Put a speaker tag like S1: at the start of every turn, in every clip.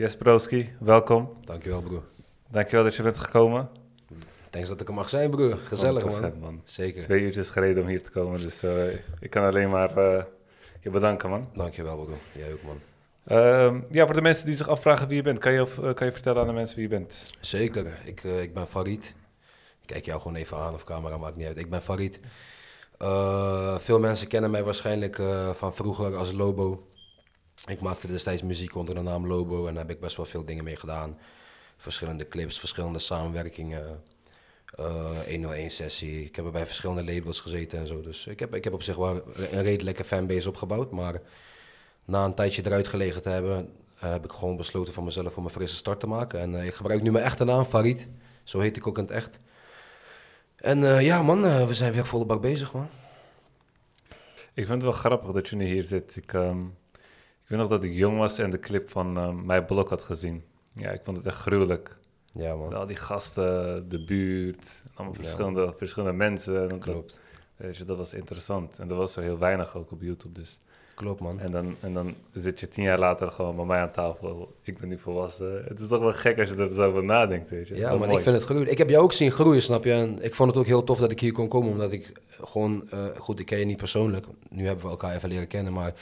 S1: Jesperowski, welkom.
S2: Dankjewel, broer.
S1: Dankjewel dat je bent gekomen.
S2: Thanks dat ik er mag zijn, broer. Gezellig,
S1: 100%,
S2: man. Zeker.
S1: Twee uurtjes geleden om hier te komen, dus eh, ik kan alleen maar eh, je bedanken, man.
S2: Dankjewel, broer. Jij ook, man.
S1: Ehm, ja, voor de mensen die zich afvragen wie je bent, kan je, eh, kan je vertellen aan de mensen wie je bent?
S2: Zeker. Ik, ik ben Farid. Ik kijk jou gewoon even aan of camera, maakt niet uit. Ik ben Farid. Veel mensen kennen mij waarschijnlijk van vroeger als Lobo. Ik maakte destijds muziek onder de naam Lobo en daar heb ik best wel veel dingen mee gedaan. Verschillende clips, verschillende samenwerkingen. eh 101 sessie. Ik heb er bij verschillende labels gezeten en zo. Dus ik heb, ik heb op zich wel een redelijke fanbase opgebouwd. Maar na een tijdje eruit gelegen te hebben, eh, heb ik gewoon besloten van mezelf om een frisse start te maken. En eh, ik gebruik nu mijn echte naam, Farid. Zo heet ik ook in het echt. En ja, man, we zijn weer volle bak bezig, man.
S1: Ik vind het wel grappig dat je nu hier zit. Ik, ehm, weet nog dat ik jong was en de clip van ehm, mijn blok had gezien. Ja, ik vond het echt gruwelijk.
S2: Ja, man.
S1: Al die gasten, de buurt, allemaal
S2: Ja.
S1: verschillende, verschillende mensen. En dan-
S2: Klopt.
S1: Weet je, dat was interessant. En er was er heel weinig ook op YouTube. Dus.
S2: Klopt, man.
S1: En, dan, en dan zit je tien jaar later gewoon bij mij aan tafel. Ik ben nu volwassen. Het is toch wel gek als je er zo over nadenkt, weet je.
S2: Ja,
S1: mooi.
S2: ik vind het groeien. Ik heb jou ook zien groeien, snap je? En ik vond het ook heel tof dat ik hier kon komen, omdat ik gewoon... eh, goed, ik ken je niet persoonlijk. Nu hebben we elkaar even leren kennen, maar...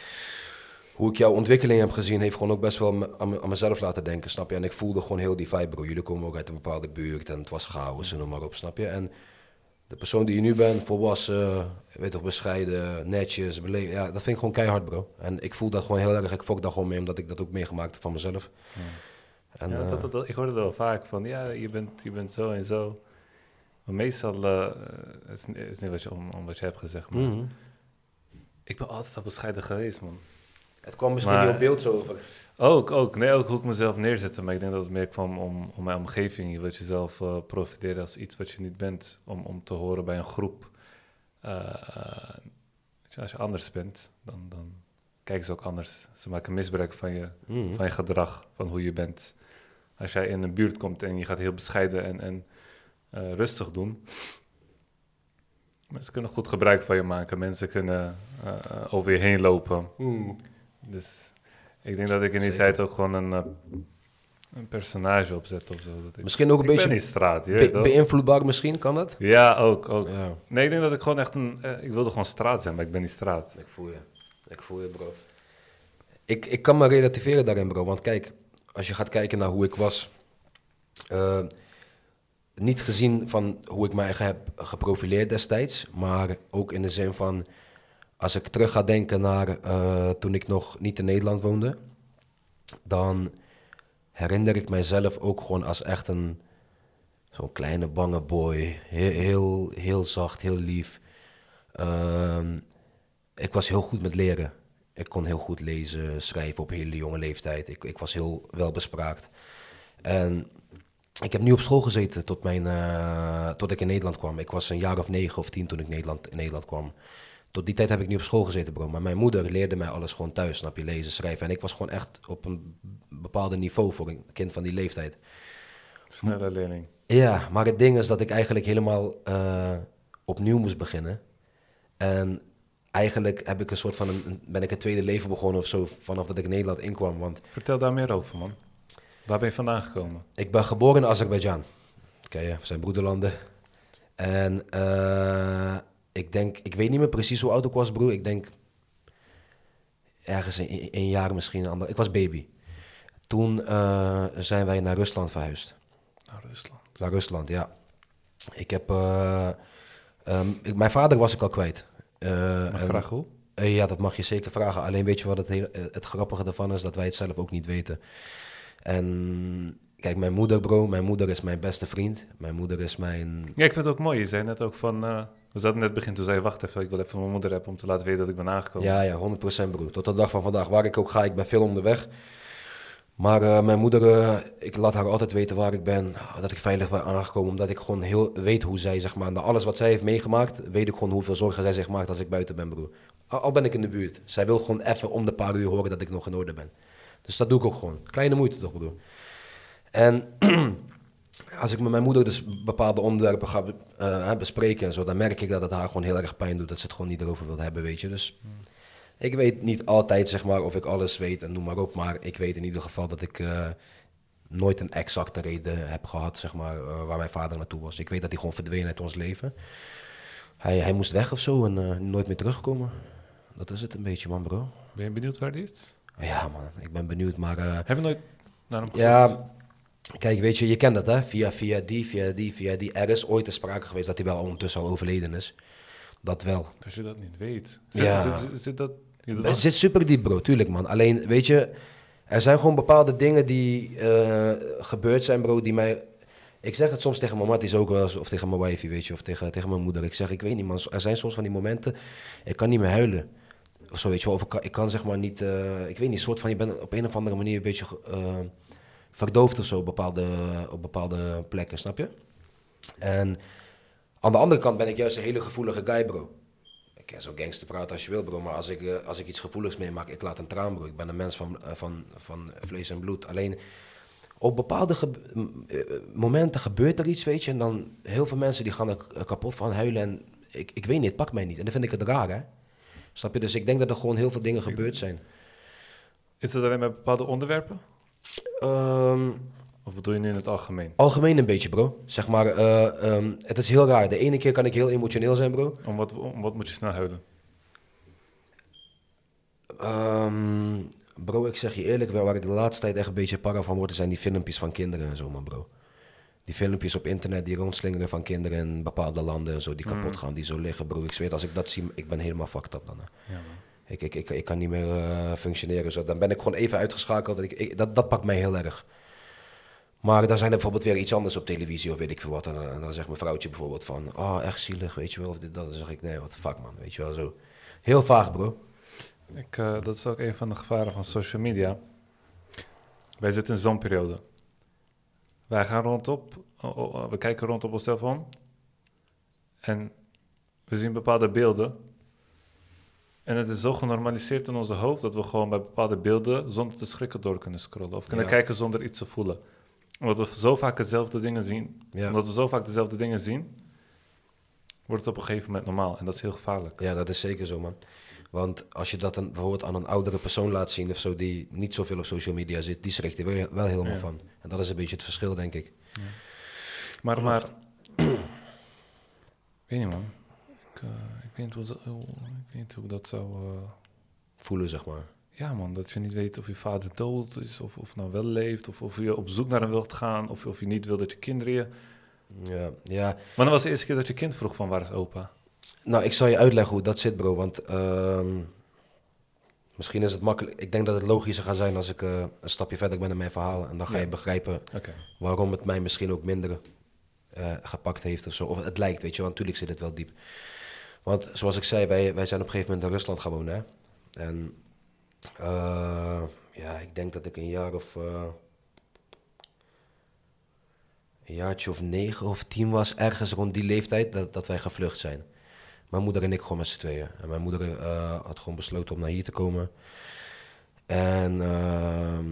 S2: Hoe ik jouw ontwikkeling heb gezien, heeft gewoon ook best wel aan, me- aan mezelf laten denken, snap je? En ik voelde gewoon heel die vibe, bro. Jullie komen ook uit een bepaalde buurt en het was chaos en noem maar op, snap je? En de persoon die je nu bent, volwassen, weet toch, bescheiden, netjes, beleefd. Ja, dat vind ik gewoon keihard, bro. En ik voel dat gewoon heel erg. Ik fok daar gewoon mee, omdat ik dat ook meegemaakt heb van mezelf. En,
S1: ja,
S2: eh,
S1: dat, dat, dat- ik hoorde het wel vaak van, ja, je bent, je bent zo en zo. Maar meestal, eh, het, is, het is niet wat je, om, om wat je hebt gezegd, maar
S2: mhm.
S1: ik ben altijd al bescheiden geweest, man.
S2: Het kwam misschien
S1: Maar-
S2: niet op beeld zo over.
S1: Ook, ook. Nee, ook hoe ik mezelf neerzette. Maar ik denk dat het meer kwam om, om mijn omgeving. Je wilt jezelf eh profiteren als iets wat je niet bent. Om, om te horen bij een groep. Eh, eh, als je anders bent, dan, dan kijken ze ook anders. Ze maken misbruik van je,
S2: Mhm.
S1: van je gedrag, van hoe je bent. Als jij in een buurt komt en je gaat heel bescheiden en, en rustig doen. Mensen kunnen goed gebruik van je maken. Mensen kunnen over je heen lopen.
S2: Mhm.
S1: Dus ik denk dat ik in die
S2: Zeker.
S1: tijd ook gewoon een, eh, een personage opzet of zo. Dat ik,
S2: Misschien ook een
S1: ik ben
S2: beetje
S1: niet straat, je
S2: be-
S1: weet toch?
S2: beïnvloedbaar, misschien kan dat?
S1: Ja, ook, ook.
S2: Ja,
S1: Nee, ik denk dat ik gewoon echt een... eh, ik wilde gewoon straat zijn, maar ik ben niet straat.
S2: ik voel je. Ik voel je, bro. Ik, ik kan me relativeren daarin, bro. Want kijk, als je gaat kijken naar hoe ik was... eh, niet gezien van hoe ik mij eigen heb geprofileerd destijds, maar ook in de zin van... Als ik terug ga denken naar eh, toen ik nog niet in Nederland woonde... dan herinner ik mijzelf ook gewoon als echt een... Zo'n kleine bange boy. Heel, heel, zacht, heel lief. Ehm, ik was heel goed met leren. Ik kon heel goed lezen, schrijven op hele jonge leeftijd. Ik, ik was heel welbespraakt. En ik heb nu op school gezeten tot, mijn, eh, tot ik in Nederland kwam. Ik was een jaar of negen of tien toen ik Nederland, in Nederland kwam. Tot die tijd heb ik niet op school gezeten, bro. Maar mijn moeder leerde mij alles gewoon thuis, snap je, lezen, schrijven. En ik was gewoon echt op een bepaalde niveau voor een kind van die leeftijd.
S1: Snelle leerling.
S2: Ja, maar het ding is dat ik eigenlijk helemaal eh, opnieuw moest beginnen. En eigenlijk heb ik een soort van een, ben ik een tweede leven begonnen of zo vanaf dat ik in Nederland inkwam. Want
S1: Vertel daar meer over, man. Waar ben je vandaan gekomen?
S2: ik ben geboren in Azerbeidzjan. Je, we zijn broederlanden. En eh, ik denk, ik weet niet meer precies hoe oud ik was, broer. Ik denk ergens een, een jaar misschien. een ander. Ik was baby. Toen eh, zijn wij naar Rusland verhuisd.
S1: Naar Rusland.
S2: Naar Rusland, ja. Ik heb... eh, ehm, ik, mijn vader was ik al kwijt. Eh,
S1: Mag ik
S2: en-
S1: vragen hoe?
S2: ja, dat mag je zeker vragen. Alleen weet je wat het, hele- het grappige ervan is? Dat wij het zelf ook niet weten. En kijk, mijn moeder, bro. Mijn moeder is mijn beste vriend. Mijn moeder is mijn...
S1: Ja, ik vind het ook mooi. Je zei net ook van... we zaten net begin, toen zei wacht even, ik wil even mijn moeder hebben om te laten weten dat ik ben aangekomen.
S2: Ja, ja, 100% bro. Tot de dag van vandaag. Waar ik ook ga, ik ben veel onderweg. Maar eh, mijn moeder, eh, ik laat haar altijd weten waar ik ben. Dat ik veilig ben aangekomen. Omdat ik gewoon heel weet hoe zij, zeg maar, na alles wat zij heeft meegemaakt, weet ik gewoon hoeveel zorgen zij zich maakt als ik buiten ben, broer. Al, al ben ik in de buurt. Zij wil gewoon even om de paar uur horen dat ik nog in orde ben. Dus dat doe ik ook gewoon. Kleine moeite toch, broer. En als ik met mijn moeder dus bepaalde onderwerpen ga eh, bespreken en zo, dan merk ik dat het haar gewoon heel erg pijn doet. Dat ze het gewoon niet erover wil hebben, weet je. Dus Ik weet niet altijd, zeg maar, of ik alles weet en noem maar op. Maar ik weet in ieder geval dat ik eh, nooit een exacte reden heb gehad, zeg maar, eh, waar mijn vader naartoe was. Ik weet dat hij gewoon verdween uit ons leven. Hij, hij moest weg of zo en nooit meer terugkomen. Dat is het een beetje, man, bro.
S1: Ben je benieuwd waar die is?
S2: Ja, man, ik ben benieuwd, maar...
S1: Heb je nooit naar hem
S2: ja,
S1: gezocht?
S2: Kijk, weet je, je kent dat, hè? Via, via die, via die, via die. Er is ooit te sprake geweest dat hij wel ondertussen al overleden is. Dat wel.
S1: Als je dat niet weet. Zit,
S2: Ja.
S1: zit, zit, zit dat...
S2: Het zit super diep, bro, tuurlijk, man. Alleen, weet je, er zijn gewoon bepaalde dingen die eh, gebeurd zijn, bro, die mij... Ik zeg het soms tegen mijn matties ook wel of tegen mijn wifey, weet je, of tegen, tegen mijn moeder. Ik zeg, ik weet niet, man, er zijn soms van die momenten, ik kan niet meer huilen. Of zo, weet je wel, of ik kan, ik kan zeg maar niet, eh, ik weet niet, soort van, je bent op een of andere manier een beetje eh, verdoofd of zo op bepaalde, op bepaalde plekken, snap je? En aan de andere kant ben ik juist een hele gevoelige guy, bro. Ik kan zo gangster praten als je wil, bro. Maar als ik, eh, als ik iets gevoeligs meemaak, ik laat een traan, bro. Ik ben een mens van, eh, van, van vlees en bloed. Alleen op bepaalde ge- eh, momenten gebeurt er iets, weet je. En dan heel veel mensen die gaan er kapot van huilen. En ik, ik weet niet, het pakt mij niet. En dan vind ik het raar, hè. Snap je? Dus ik denk dat er gewoon heel veel dingen gebeurd zijn.
S1: Is dat alleen bij bepaalde onderwerpen?
S2: Ehm,
S1: Of bedoel je nu in het algemeen?
S2: algemeen een beetje, bro. Zeg maar, eh, ehm, het is heel raar. De ene keer kan ik heel emotioneel zijn, bro.
S1: Om wat, om wat moet je snel huilen?
S2: Ehm, bro, ik zeg je eerlijk, wel, waar ik de laatste tijd echt een beetje para van word, zijn die filmpjes van kinderen en zo, man, bro. Die filmpjes op internet die rondslingeren van kinderen in bepaalde landen en zo, die kapot gaan, die zo liggen, bro. Ik zweer, als ik dat zie, ik ben helemaal fucked up dan. hè.
S1: Ja, man.
S2: Ik, ik, ik, ik kan niet meer eh, functioneren zo. Dan ben ik gewoon even uitgeschakeld. Ik, ik, dat, dat pakt mij heel erg. Maar dan zijn er bijvoorbeeld weer iets anders op televisie of weet ik veel wat. En, dan- zegt mijn vrouwtje bijvoorbeeld van... Oh, echt zielig, weet je wel. Of dit, dat. Dan zeg ik, nee, wat fuck man, weet je wel. Zo. Heel vaag, bro.
S1: Ik, eh, dat is ook een van de gevaren van social media. Wij zitten in zo'n periode. Wij gaan rondop, we kijken rond op ons telefoon en we zien bepaalde beelden. En het is zo genormaliseerd in onze hoofd dat we gewoon bij bepaalde beelden zonder te schrikken door kunnen scrollen. Of kunnen
S2: Ja.
S1: kijken zonder iets te voelen. Omdat we zo vaak dezelfde dingen zien.
S2: Ja.
S1: Omdat we zo vaak dezelfde dingen zien, wordt het op een gegeven moment normaal. En dat is heel gevaarlijk.
S2: Ja, dat is zeker zo, man. Want als je dat dan bijvoorbeeld aan een oudere persoon laat zien of zo, die niet zoveel op social media zit, die schrikt er wel, wel helemaal
S1: Ja.
S2: van. En dat is een beetje het verschil, denk ik.
S1: Maar, maar... ik weet niet, man. Ik, eh, ik, weet niet hoe, ik weet niet hoe dat zou... eh,
S2: Voelen, zeg maar.
S1: Ja, man, dat je niet weet of je vader dood is, of, of nou wel leeft, of of je op zoek naar hem wilt gaan, of, of je niet wil dat je kinderen je...
S2: Ja, ja.
S1: Maar dan was de eerste keer dat je kind vroeg van waar is opa?
S2: Nou, ik zal je uitleggen hoe dat zit, bro. Want ehm, misschien is het makkelijk. Ik denk dat het logischer gaat zijn als ik eh, een stapje verder ben in mijn verhaal. En dan ga
S1: Ja.
S2: je begrijpen waarom het mij misschien ook minder eh, gepakt heeft of zo. Of het lijkt, weet je, want natuurlijk zit het wel diep. Want zoals ik zei, wij, wij zijn op een gegeven moment in Rusland gaan wonen. Hè? En eh, ja, ik denk dat ik een jaar of. eh, een jaartje of negen of tien was, ergens rond die leeftijd, dat, dat wij gevlucht zijn. Mijn moeder en ik gewoon met z'n tweeën. En mijn moeder eh, had gewoon besloten om naar hier te komen. En ehm,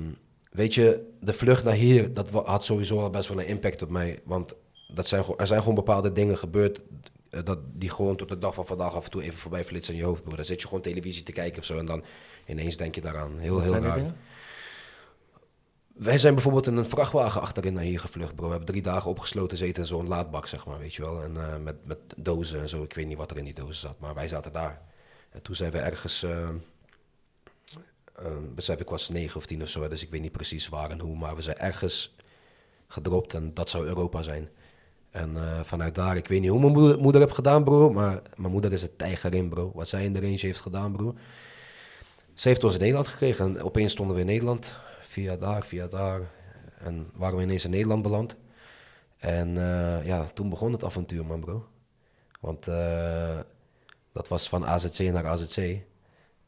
S2: weet je, de vlucht naar hier, dat had sowieso al best wel een impact op mij. Want dat zijn, er zijn gewoon bepaalde dingen gebeurd dat, die gewoon tot de dag van vandaag af en toe even voorbij flitsen in je hoofd. Bro. Dan zit je gewoon televisie te kijken of zo en dan ineens denk je daaraan. Heel,
S1: Wat
S2: heel
S1: zijn
S2: raar.
S1: dingen?
S2: Wij zijn bijvoorbeeld in een vrachtwagen achterin naar hier gevlucht, bro. We hebben drie dagen opgesloten zitten in zo'n laadbak, zeg maar, weet je wel. En eh, met, met dozen en zo. Ik weet niet wat er in die dozen zat, maar wij zaten daar. En toen zijn we ergens... eh, eh, besef ik was negen of tien of zo, dus ik weet niet precies waar en hoe. Maar we zijn ergens gedropt en dat zou Europa zijn. En eh, vanuit daar, ik weet niet hoe mijn moeder, moeder heeft gedaan, bro. Maar mijn moeder is een tijger in, bro. Wat zij in de range heeft gedaan, bro. Ze heeft ons in Nederland gekregen en opeens stonden we in Nederland. Via daar, via daar. En waren we ineens in Nederland beland. En eh, ja, toen begon het avontuur, man, bro. Want eh, dat was van AZC naar AZC.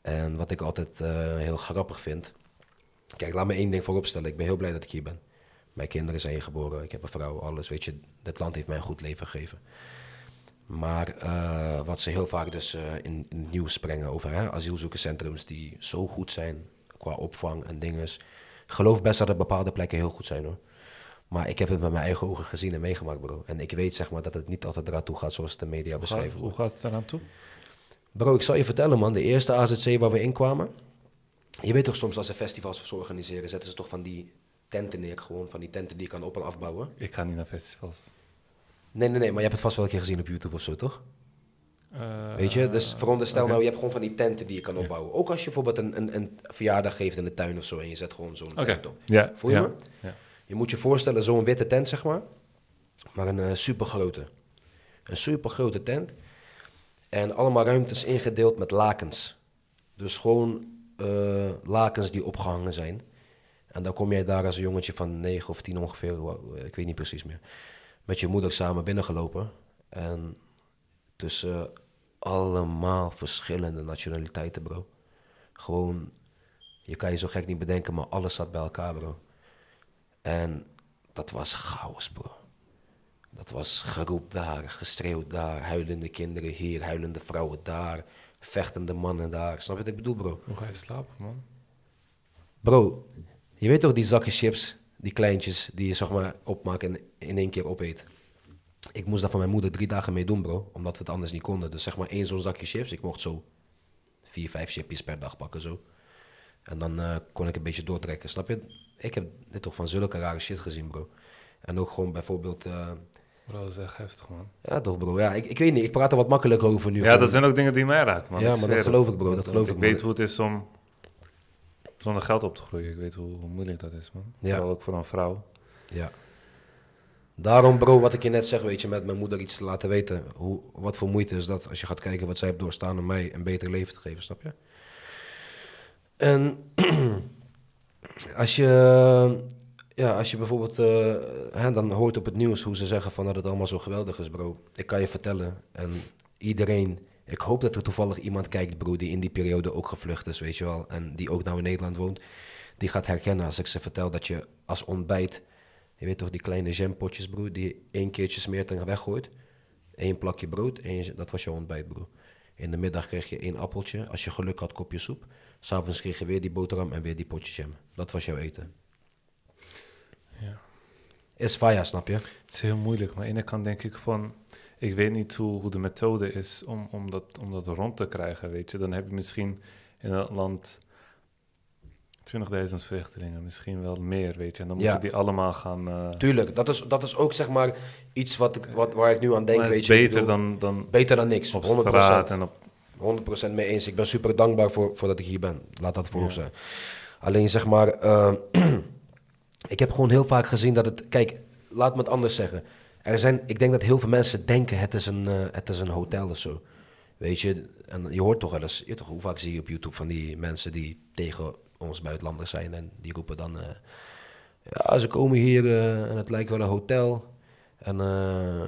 S2: En wat ik altijd heel grappig vind. Kijk, laat me één ding vooropstellen. Ik ben heel blij dat ik hier ben. Mijn kinderen zijn hier geboren. Ik heb een vrouw, alles. Weet je, dit land heeft mij een goed leven gegeven. Maar eh, wat ze heel vaak dus eh, in, in het nieuws brengen over hè, asielzoekerscentrums die zo goed zijn qua opvang en dingen. Ik geloof best dat er bepaalde plekken heel goed zijn hoor. Maar ik heb het met mijn eigen ogen gezien en meegemaakt, bro. En ik weet zeg maar dat het niet altijd eraan toe gaat zoals de media
S1: Hoe gaat,
S2: beschrijven.
S1: hoe gaat het eraan toe?
S2: Bro, ik zal je vertellen, man. De eerste AZC waar we inkwamen. Je weet toch soms als ze festivals organiseren, zetten ze toch van die tenten neer. Gewoon van die tenten die je kan op- en afbouwen.
S1: Ik ga niet naar festivals.
S2: Nee, nee, nee, maar je hebt het vast wel een keer gezien op YouTube of zo, toch?
S1: Eh,
S2: Weet je? Dus veronderstel nou, je hebt gewoon van die tenten die je kan opbouwen. Ook als je bijvoorbeeld een, een, een verjaardag geeft in de tuin of zo en je zet gewoon zo'n
S1: Oké.
S2: tent op.
S1: Ja,
S2: Voel je
S1: ja.
S2: me?
S1: Ja.
S2: Je moet je voorstellen, zo'n witte tent, zeg maar. Maar een eh supergrote. Een supergrote tent. En allemaal ruimtes ingedeeld met lakens. Dus gewoon eh, lakens die opgehangen zijn. En dan kom jij daar als een jongetje van 9 of 10 ongeveer, wa- ik weet niet precies meer. Met je moeder samen binnengelopen. En tussen allemaal verschillende nationaliteiten, bro. Gewoon, je kan je zo gek niet bedenken, maar alles zat bij elkaar, bro. En dat was chaos, bro. Dat was geroep daar, geschreeuwd daar, huilende kinderen hier, huilende vrouwen daar, vechtende mannen daar. Snap je wat ik bedoel, bro?
S1: Hoe ga je slapen, man?
S2: Bro, je weet toch die zakken chips, die kleintjes, die je zeg maar opmaakt en in één keer opeet. Ik moest daar van mijn moeder drie dagen mee doen, bro, omdat we het anders niet konden. Dus zeg maar één zo'n zakje chips, ik mocht zo vier, vijf chipjes per dag pakken, zo. En dan eh, kon ik een beetje doortrekken, snap je? Ik heb dit toch van zulke rare shit gezien, bro. En ook gewoon bijvoorbeeld, eh,
S1: Bro, dat is echt heftig, man.
S2: ja toch bro, ja, ik, ik weet niet, ik praat er wat makkelijker over nu.
S1: Ja,
S2: gewoon.
S1: dat zijn ook dingen die mij raken, man.
S2: Ja, maar dat geloof
S1: het.
S2: ik, bro, dat geloof ik,
S1: Ik weet hoe het is om zonder geld op te groeien. Ik weet hoe, hoe moeilijk dat is, man.
S2: Ja.
S1: Vooral ook voor een vrouw.
S2: Ja. Daarom, bro, wat ik je net zeg, weet je, met mijn moeder iets te laten weten. Hoe, wat voor moeite is dat als je gaat kijken wat zij heeft doorstaan om mij een beter leven te geven, snap je? En als je, ja, als je bijvoorbeeld, eh, hè, dan hoort op het nieuws hoe ze zeggen van dat het allemaal zo geweldig is, bro. Ik kan je vertellen, en iedereen, ik hoop dat er toevallig iemand kijkt, bro, die in die periode ook gevlucht is, weet je wel. En die ook nou in Nederland woont. Die gaat herkennen als ik ze vertel dat je als ontbijt je weet toch die kleine jampotjes, broer, die je één keertje smeert en weggooit. Eén plakje brood, één, dat was jouw ontbijt, broer. In de middag kreeg je één appeltje. Als je geluk had, kopje soep. S'avonds kreeg je weer die boterham en weer die potje jam. Dat was jouw eten.
S1: Ja.
S2: Is faya, snap je?
S1: Het is heel moeilijk, maar aan de ene kant denk ik van... Ik weet niet hoe, hoe de methode is om, om, dat, om dat rond te krijgen, weet je. Dan heb je misschien in een land 20.000 vluchtelingen, misschien wel meer, weet je. En dan moet je die allemaal gaan... eh
S2: Tuurlijk, dat is, dat is ook zeg maar iets wat ik, wat, waar ik nu aan denk.
S1: maar
S2: weet
S1: is
S2: je,
S1: beter
S2: bedoel,
S1: dan, dan
S2: beter dan niks. 100%.
S1: op straat en op...
S2: 100% mee eens. Ik ben super dankbaar voor, voor dat ik hier ben. Laat dat voorop
S1: Ja.
S2: zijn. Alleen zeg maar, eh, ik heb gewoon heel vaak gezien dat het. Kijk, laat me het anders zeggen. Er zijn, ik denk dat heel veel mensen denken het is een, eh, het is een hotel of zo. Weet je, en je hoort toch wel eens, je, toch, hoe vaak zie je op YouTube van die mensen die tegen ons buitenlanders zijn en die roepen dan, eh, ja, ze komen hier eh, en het lijkt wel een hotel. En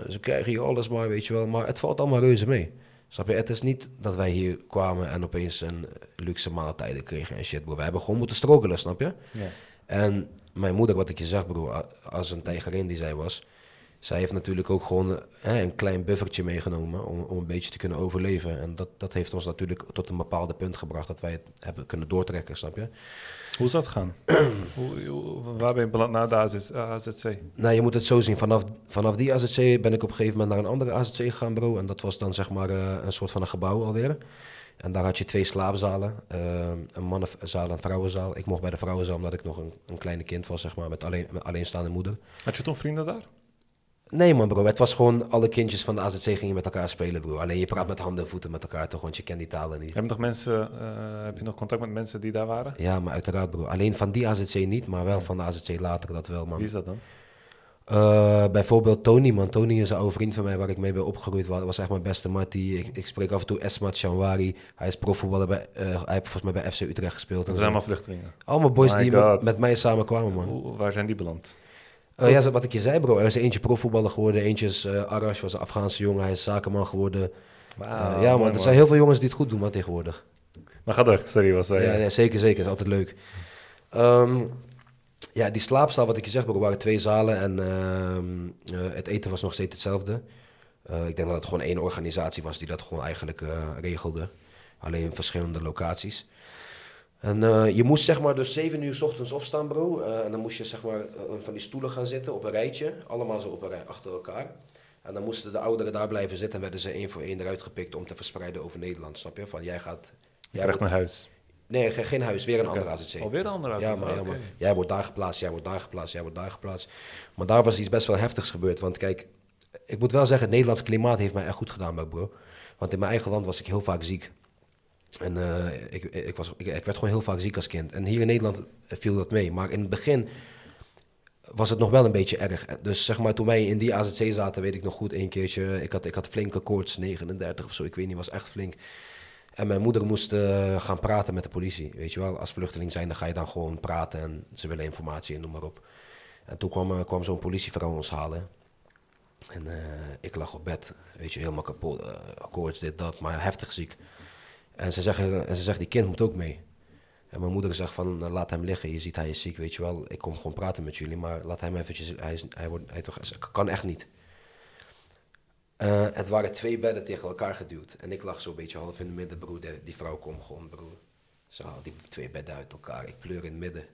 S2: ze krijgen hier alles maar, weet je wel. Maar het valt allemaal reuze mee. Snap je? Het is niet dat wij hier kwamen en opeens een luxe maaltijden kregen en shit, bro. We hebben gewoon moeten struggelen, snap je?
S1: Ja.
S2: En mijn moeder, wat ik je zeg, bro, a- als een tijgerin die zij was, zij heeft natuurlijk ook gewoon eh, hè, een klein buffertje meegenomen om, om een beetje te kunnen overleven. En dat, dat heeft ons natuurlijk tot een bepaald punt gebracht dat wij het hebben kunnen doortrekken, snap je?
S1: Hoe is dat gaan? hoe, hoe- waar ben je beland na de AZ, AZC?
S2: Nou, je moet het zo zien. Vanaf, vanaf die AZC ben ik op een gegeven moment naar een andere AZC gegaan, bro. En dat was dan zeg maar eh, een soort van een gebouw alweer. En daar had je twee slaapzalen. eh, een mannenzaal en een vrouwenzaal. Ik mocht bij de vrouwenzaal omdat ik nog een, een kleine kind was, zeg maar, met, alleen, met alleenstaande moeder.
S1: Had je toen vrienden daar?
S2: Nee man bro, het was gewoon alle kindjes van de AZC gingen met elkaar spelen bro. Alleen je praat met handen en voeten met elkaar toch, want je kent die talen niet.
S1: Heb je nog mensen, eh, heb je nog contact met mensen die daar waren?
S2: Ja, maar uiteraard bro. Alleen van die AZC niet, maar wel van de AZC later, dat wel man.
S1: Wie is dat dan?
S2: Eh, bijvoorbeeld Tony, man. Tony is een oude vriend van mij waar ik mee ben opgegroeid. Wa- was echt mijn beste mattie. Ik, ik spreek af en toe Esmat Chanwari. Hij is profvoetballer bij, eh, hij heeft volgens mij bij FC Utrecht gespeeld.
S1: Dat zijn allemaal vluchtelingen.
S2: Allemaal boys
S1: My
S2: die met mij samen kwamen, man.
S1: Hoe, waar zijn die beland?
S2: Eh, ja, wat ik je zei, bro. Er is eentje profvoetballer geworden. Eentje is eh, Arash, was een Afghaanse jongen. Hij is zakenman geworden. Eh, ja,
S1: mooi,
S2: Er zijn heel veel jongens die het goed doen, tegenwoordig.
S1: Maar ga door, sorry, was wij.
S2: Ja, ja, zeker, zeker. Dat is altijd leuk. Ehm, ja, die slaapzaal, wat ik je zeg, bro, waren twee zalen en ehm, eh, het eten was nog steeds hetzelfde. Eh, ik denk dat het gewoon één organisatie was die dat gewoon eigenlijk eh, regelde. Alleen in verschillende locaties. En eh, je moest zeg maar dus zeven uur 's ochtends opstaan, bro. Eh, en dan moest je zeg maar eh, van die stoelen gaan zitten op een rijtje. Allemaal zo op een rij achter elkaar. En dan moesten de ouderen daar blijven zitten en werden ze één voor één eruit gepikt om te verspreiden over Nederland, snap je? Van jij gaat...
S1: Je
S2: Jij
S1: krijgt
S2: wordt-
S1: een huis.
S2: Nee, ge- geen huis, weer een
S1: Oké.
S2: andere AZC.
S1: Alweer een andere
S2: Ja,
S1: AZC?
S2: ja, maar jij wordt daar geplaatst, jij wordt daar geplaatst, jij wordt daar geplaatst. Maar daar was iets best wel heftigs gebeurd. Want kijk, ik moet wel zeggen, het Nederlands klimaat heeft mij echt goed gedaan, bro. Want in mijn eigen land was ik heel vaak ziek. En eh, ik, ik, was, ik, werd gewoon heel vaak ziek als kind. En hier in Nederland viel dat mee. Maar in het begin was het nog wel een beetje erg. Dus zeg maar, toen wij in die AZC zaten, weet ik nog goed, één keertje. Ik had, ik had flinke koorts, 39 of zo, ik weet niet, was echt flink. En mijn moeder moest eh, gaan praten met de politie. Weet je wel, als vluchteling zijn, dan ga je dan gewoon praten en ze willen informatie en noem maar op. En toen kwam, eh, kwam zo'n politievrouw ons halen. En ik lag op bed, weet je, helemaal kapot. koorts, dit, dat, maar heftig ziek. En ze, zeggen, en ze zegt, die kind moet ook mee. En mijn moeder zegt van, eh, laat hem liggen, je ziet hij is ziek, weet je wel. Ik kom gewoon praten met jullie, maar laat hem eventjes, hij, is, hij, wordt, hij toch, kan echt niet. Eh, het waren twee bedden tegen elkaar geduwd. En ik lag zo'n beetje half in het midden, broer. Die, vrouw kwam gewoon, broer. Ze haalt die twee bedden uit elkaar. Ik pleur in het midden.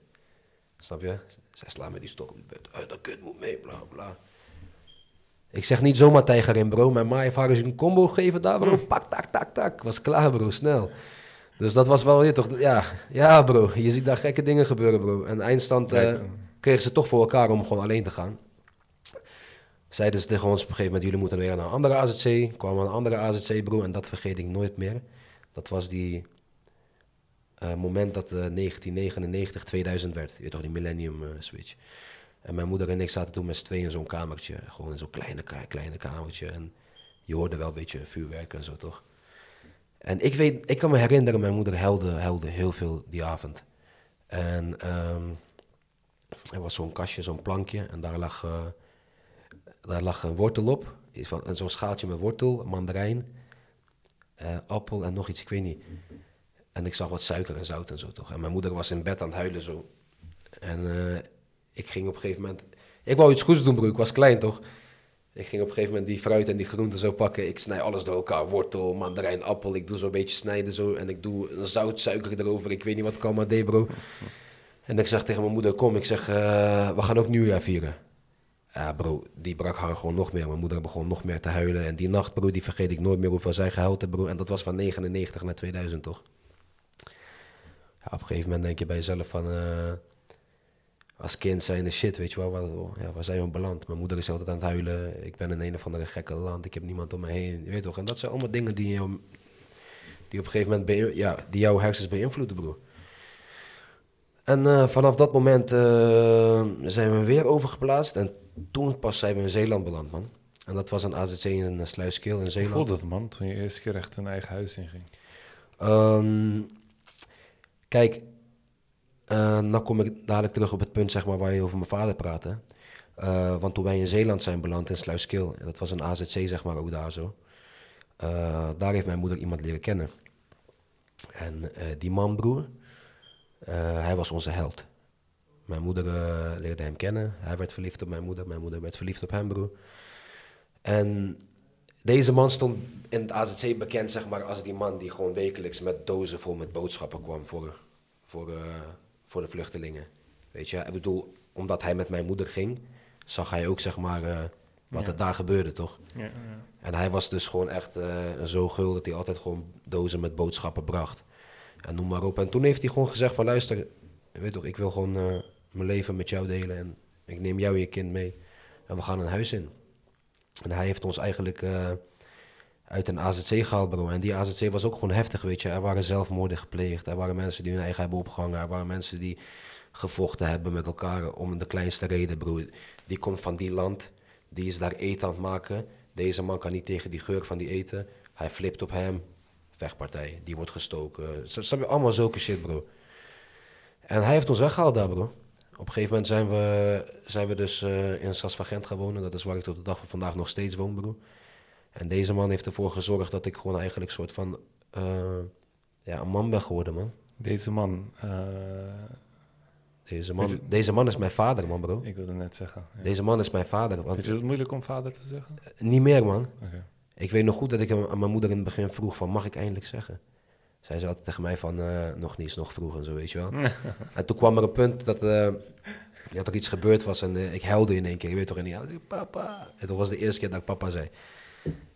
S2: Snap je? Zij slaat met die stok op het bed. Eh, dat kind moet mee, bla bla. Ik zeg niet zomaar tijger in, bro. Mijn ma heeft haar eens een combo gegeven daar, bro. Pak, tak, tak, tak. Was klaar, bro. Snel. Dus dat was wel weer toch... Ja, ja, bro. Je ziet daar gekke dingen gebeuren, bro. En eindstand eh, kregen ze toch voor elkaar om gewoon alleen te gaan. Zeiden ze tegen ons op een gegeven moment... jullie moeten weer naar een andere AZC. Kwam een andere AZC, bro. En dat vergeet ik nooit meer. Dat was die... eh, moment dat eh 1999 2000 werd. Je weet toch, die millennium switch. En mijn moeder en ik zaten toen met z'n tweeën in zo'n kamertje. Gewoon in zo'n kleine, kleine kamertje. En je hoorde wel een beetje vuurwerk en zo, toch? En ik weet, ik kan me herinneren, mijn moeder huilde, huilde heel veel die avond. En ehm, er was zo'n kastje, zo'n plankje. En daar lag, eh, daar lag een wortel op. Zo'n schaaltje met wortel, mandarijn, eh, appel en nog iets, ik weet niet. En ik zag wat suiker en zout en zo, toch? En mijn moeder was in bed aan het huilen, zo. En eh, ik ging op een gegeven moment... Ik wou iets goeds doen, broer. Ik was klein, toch? Ik ging op een gegeven moment die fruit en die groenten zo pakken. Ik snij alles door elkaar. Wortel, mandarijn, appel. Ik doe zo'n beetje snijden zo. En ik doe een zout, suiker erover. Ik weet niet wat ik allemaal deed, bro. En ik zeg tegen mijn moeder, kom. Ik zeg, eh, we gaan ook nieuwjaar vieren. Ja, bro, die brak haar gewoon nog meer. Mijn moeder begon nog meer te huilen. En die nacht, bro, die vergeet ik nooit meer hoeveel zij gehuild heeft, bro. En dat was van 99 naar 2000, toch? Ja, op een gegeven moment denk je bij jezelf van... eh, als kind zijn de shit, weet je wel. Waar, ja, waar zijn we beland? Mijn moeder is altijd aan het huilen. Ik ben in een of andere gekke land. Ik heb niemand om me heen. Je weet toch? En dat zijn allemaal dingen die, jou, die op een gegeven moment ja, die jouw hersens beïnvloeden, bro. En eh, vanaf dat moment eh, zijn we weer overgeplaatst. En toen pas zijn we in Zeeland beland, man. En dat was een AZC in Sluiskeel in
S1: Hoe
S2: Zeeland.
S1: voelde het, man, toen je eerste keer echt een eigen huis inging?
S2: Ehm, kijk, eh dan kom ik dadelijk terug op het punt zeg maar, waar je over mijn vader praatte. Eh, want toen wij in Zeeland zijn beland, in Sluiskil, en dat was een AZC zeg maar ook daar zo. eh, daar heeft mijn moeder iemand leren kennen. En die man, broer, hij was onze held. Mijn moeder leerde hem kennen. Hij werd verliefd op mijn moeder. Mijn moeder werd verliefd op hem, broer. En deze man stond in het AZC bekend zeg maar, als die man die gewoon wekelijks met dozen vol met boodschappen kwam voor, voor, voor de vluchtelingen. Weet je, ik bedoel, omdat hij met mijn moeder ging, zag hij ook zeg maar, eh, wat
S1: Ja.
S2: er daar gebeurde, toch?
S1: Ja, ja.
S2: En hij was dus gewoon echt eh, zo gul dat hij altijd gewoon dozen met boodschappen bracht. En noem maar op. En toen heeft hij gewoon gezegd van luister, weet toch, ik wil gewoon eh, mijn leven met jou delen. En ik neem jou en je kind mee. En we gaan een huis in. En hij heeft ons eigenlijk uit een AZC gehaald, bro. En die AZC was ook gewoon heftig, weet je. Er waren zelfmoorden gepleegd. Er waren mensen die hun eigen hebben opgehangen. Er waren mensen die gevochten hebben met elkaar om de kleinste reden, bro. Die komt van die land, die is daar eten aan het maken. Deze man kan niet tegen die geur van die eten. Hij flipt op hem. Vechtpartij, die wordt gestoken. Ze hebben allemaal zulke shit, bro. En hij heeft ons weggehaald daar, bro. Op een gegeven moment zijn we, zijn we dus eh, in Sas van Gent gaan wonen. Dat is waar ik tot de dag van vandaag nog steeds woon, bro. En deze man heeft ervoor gezorgd dat ik gewoon eigenlijk een soort van... eh, ja, een man ben geworden, man.
S1: Deze man, eh,
S2: Deze man,
S1: je-
S2: deze man is mijn vader, man, bro.
S1: ik wilde net zeggen. ja.
S2: Deze man is mijn vader. Want,
S1: Vind je het moeilijk om vader te zeggen?
S2: niet meer, man. Ik weet nog goed dat ik aan mijn moeder in het begin vroeg van, mag ik eindelijk zeggen? Zij zei altijd tegen mij van, eh, nog niet, is nog vroeg en zo, weet je wel. en toen kwam er een punt dat, eh, dat er iets gebeurd was en eh, ik huilde in één keer. Je weet toch, en die papa. En dat was de eerste keer dat ik papa zei.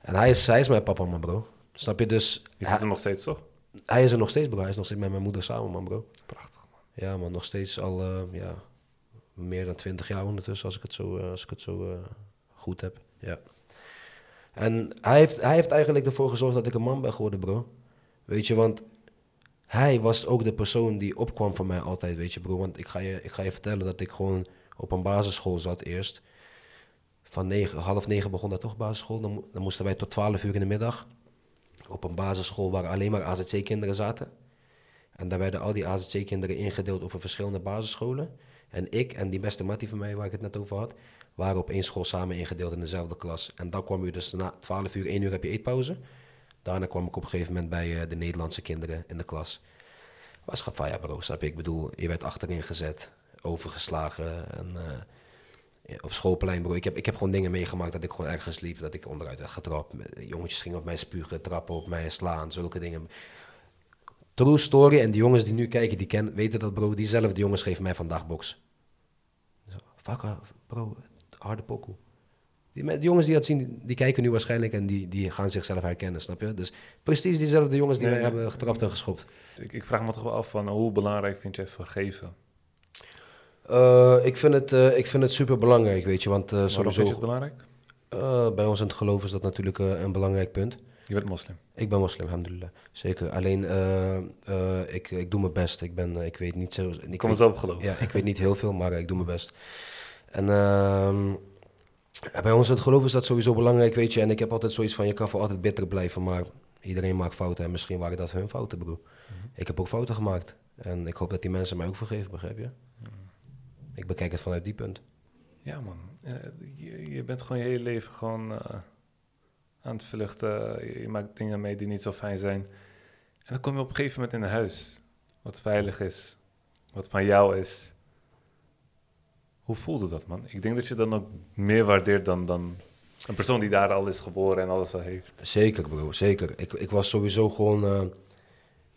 S2: En hij is, hij is mijn papa, man, bro. Snap je? Dus...
S1: Je zit er nog steeds, toch?
S2: Hij is er nog steeds, bro. Hij is nog steeds met mijn moeder samen, man, bro.
S1: Prachtig, man.
S2: Ja, man, nog steeds al eh, ja, meer dan twintig jaar ondertussen, als ik het zo, eh, als ik het zo eh, goed heb. Ja. En hij heeft, hij heeft eigenlijk ervoor gezorgd dat ik een man ben geworden, bro. Weet je, want hij was ook de persoon die opkwam voor mij altijd, weet je, bro. Want ik ga je, ik ga je vertellen dat ik gewoon op een basisschool zat eerst. Van negen, half negen begon dat toch, basisschool. Dan, dan moesten wij tot twaalf uur in de middag. Op een basisschool waar alleen maar AZC-kinderen zaten. En daar werden al die AZC-kinderen ingedeeld op verschillende basisscholen. En ik en die beste mattie van mij, waar ik het net over had, waren op één school samen ingedeeld in dezelfde klas. En dan kwam u dus na 12 uur, 1 uur heb je eetpauze. Daarna kwam ik op een gegeven moment bij eh, de Nederlandse kinderen in de klas. Was van ja bro, snap je? Ik bedoel, je werd achterin gezet, overgeslagen en eh, op schoolplein bro. Ik heb, ik heb gewoon dingen meegemaakt dat ik gewoon ergens liep, dat ik onderuit werd getrapt. Jongetjes gingen op mij spugen, trappen op mij, slaan, zulke dingen. True story. En die jongens die nu kijken, die ken, weten dat, bro. Diezelfde jongens geven mij vandaag box. Zo, Fuck, bro, harde pokoe. Die, die jongens die dat zien, die, die kijken nu waarschijnlijk en die, die gaan zichzelf herkennen, snap je? Dus precies diezelfde jongens die
S1: Nee,
S2: mij
S1: nee.
S2: hebben getrapt en geschopt.
S1: Ik, ik vraag me toch wel af van hoe belangrijk vind jij vergeven?
S2: Eh, ik, vind het, eh, ik vind het super belangrijk, weet je, want
S1: vind je
S2: sowieso
S1: het belangrijk?
S2: bij ons in het geloof is dat natuurlijk een belangrijk punt.
S1: Je bent moslim.
S2: Ik ben moslim, alhamdulillah. Zeker. Alleen, ik, ik doe mijn best. Ik, ben, ik weet niet zo...
S1: Ik kom
S2: weet-
S1: zo op geloven.
S2: Ja, ik weet niet heel veel, maar ik doe mijn best. En ehm, bij ons in het geloof is dat sowieso belangrijk, weet je. En ik heb altijd zoiets van, je kan voor altijd bitter blijven, maar iedereen maakt fouten. En misschien waren dat hun fouten, broer. Ik heb ook fouten gemaakt. En ik hoop dat die mensen mij ook vergeven, begrijp je? Ik bekijk het vanuit die punt.
S1: Ja, man. Je, je bent gewoon je hele leven gewoon eh, aan het vluchten. Je, je maakt dingen mee die niet zo fijn zijn. En dan kom je op een gegeven moment in een huis wat veilig is, wat van jou is. Hoe voelde dat, man? Ik denk dat je dan ook meer waardeert dan, dan een persoon die daar al is geboren en alles al heeft.
S2: Zeker, bro, zeker. Ik, ik was sowieso gewoon. eh,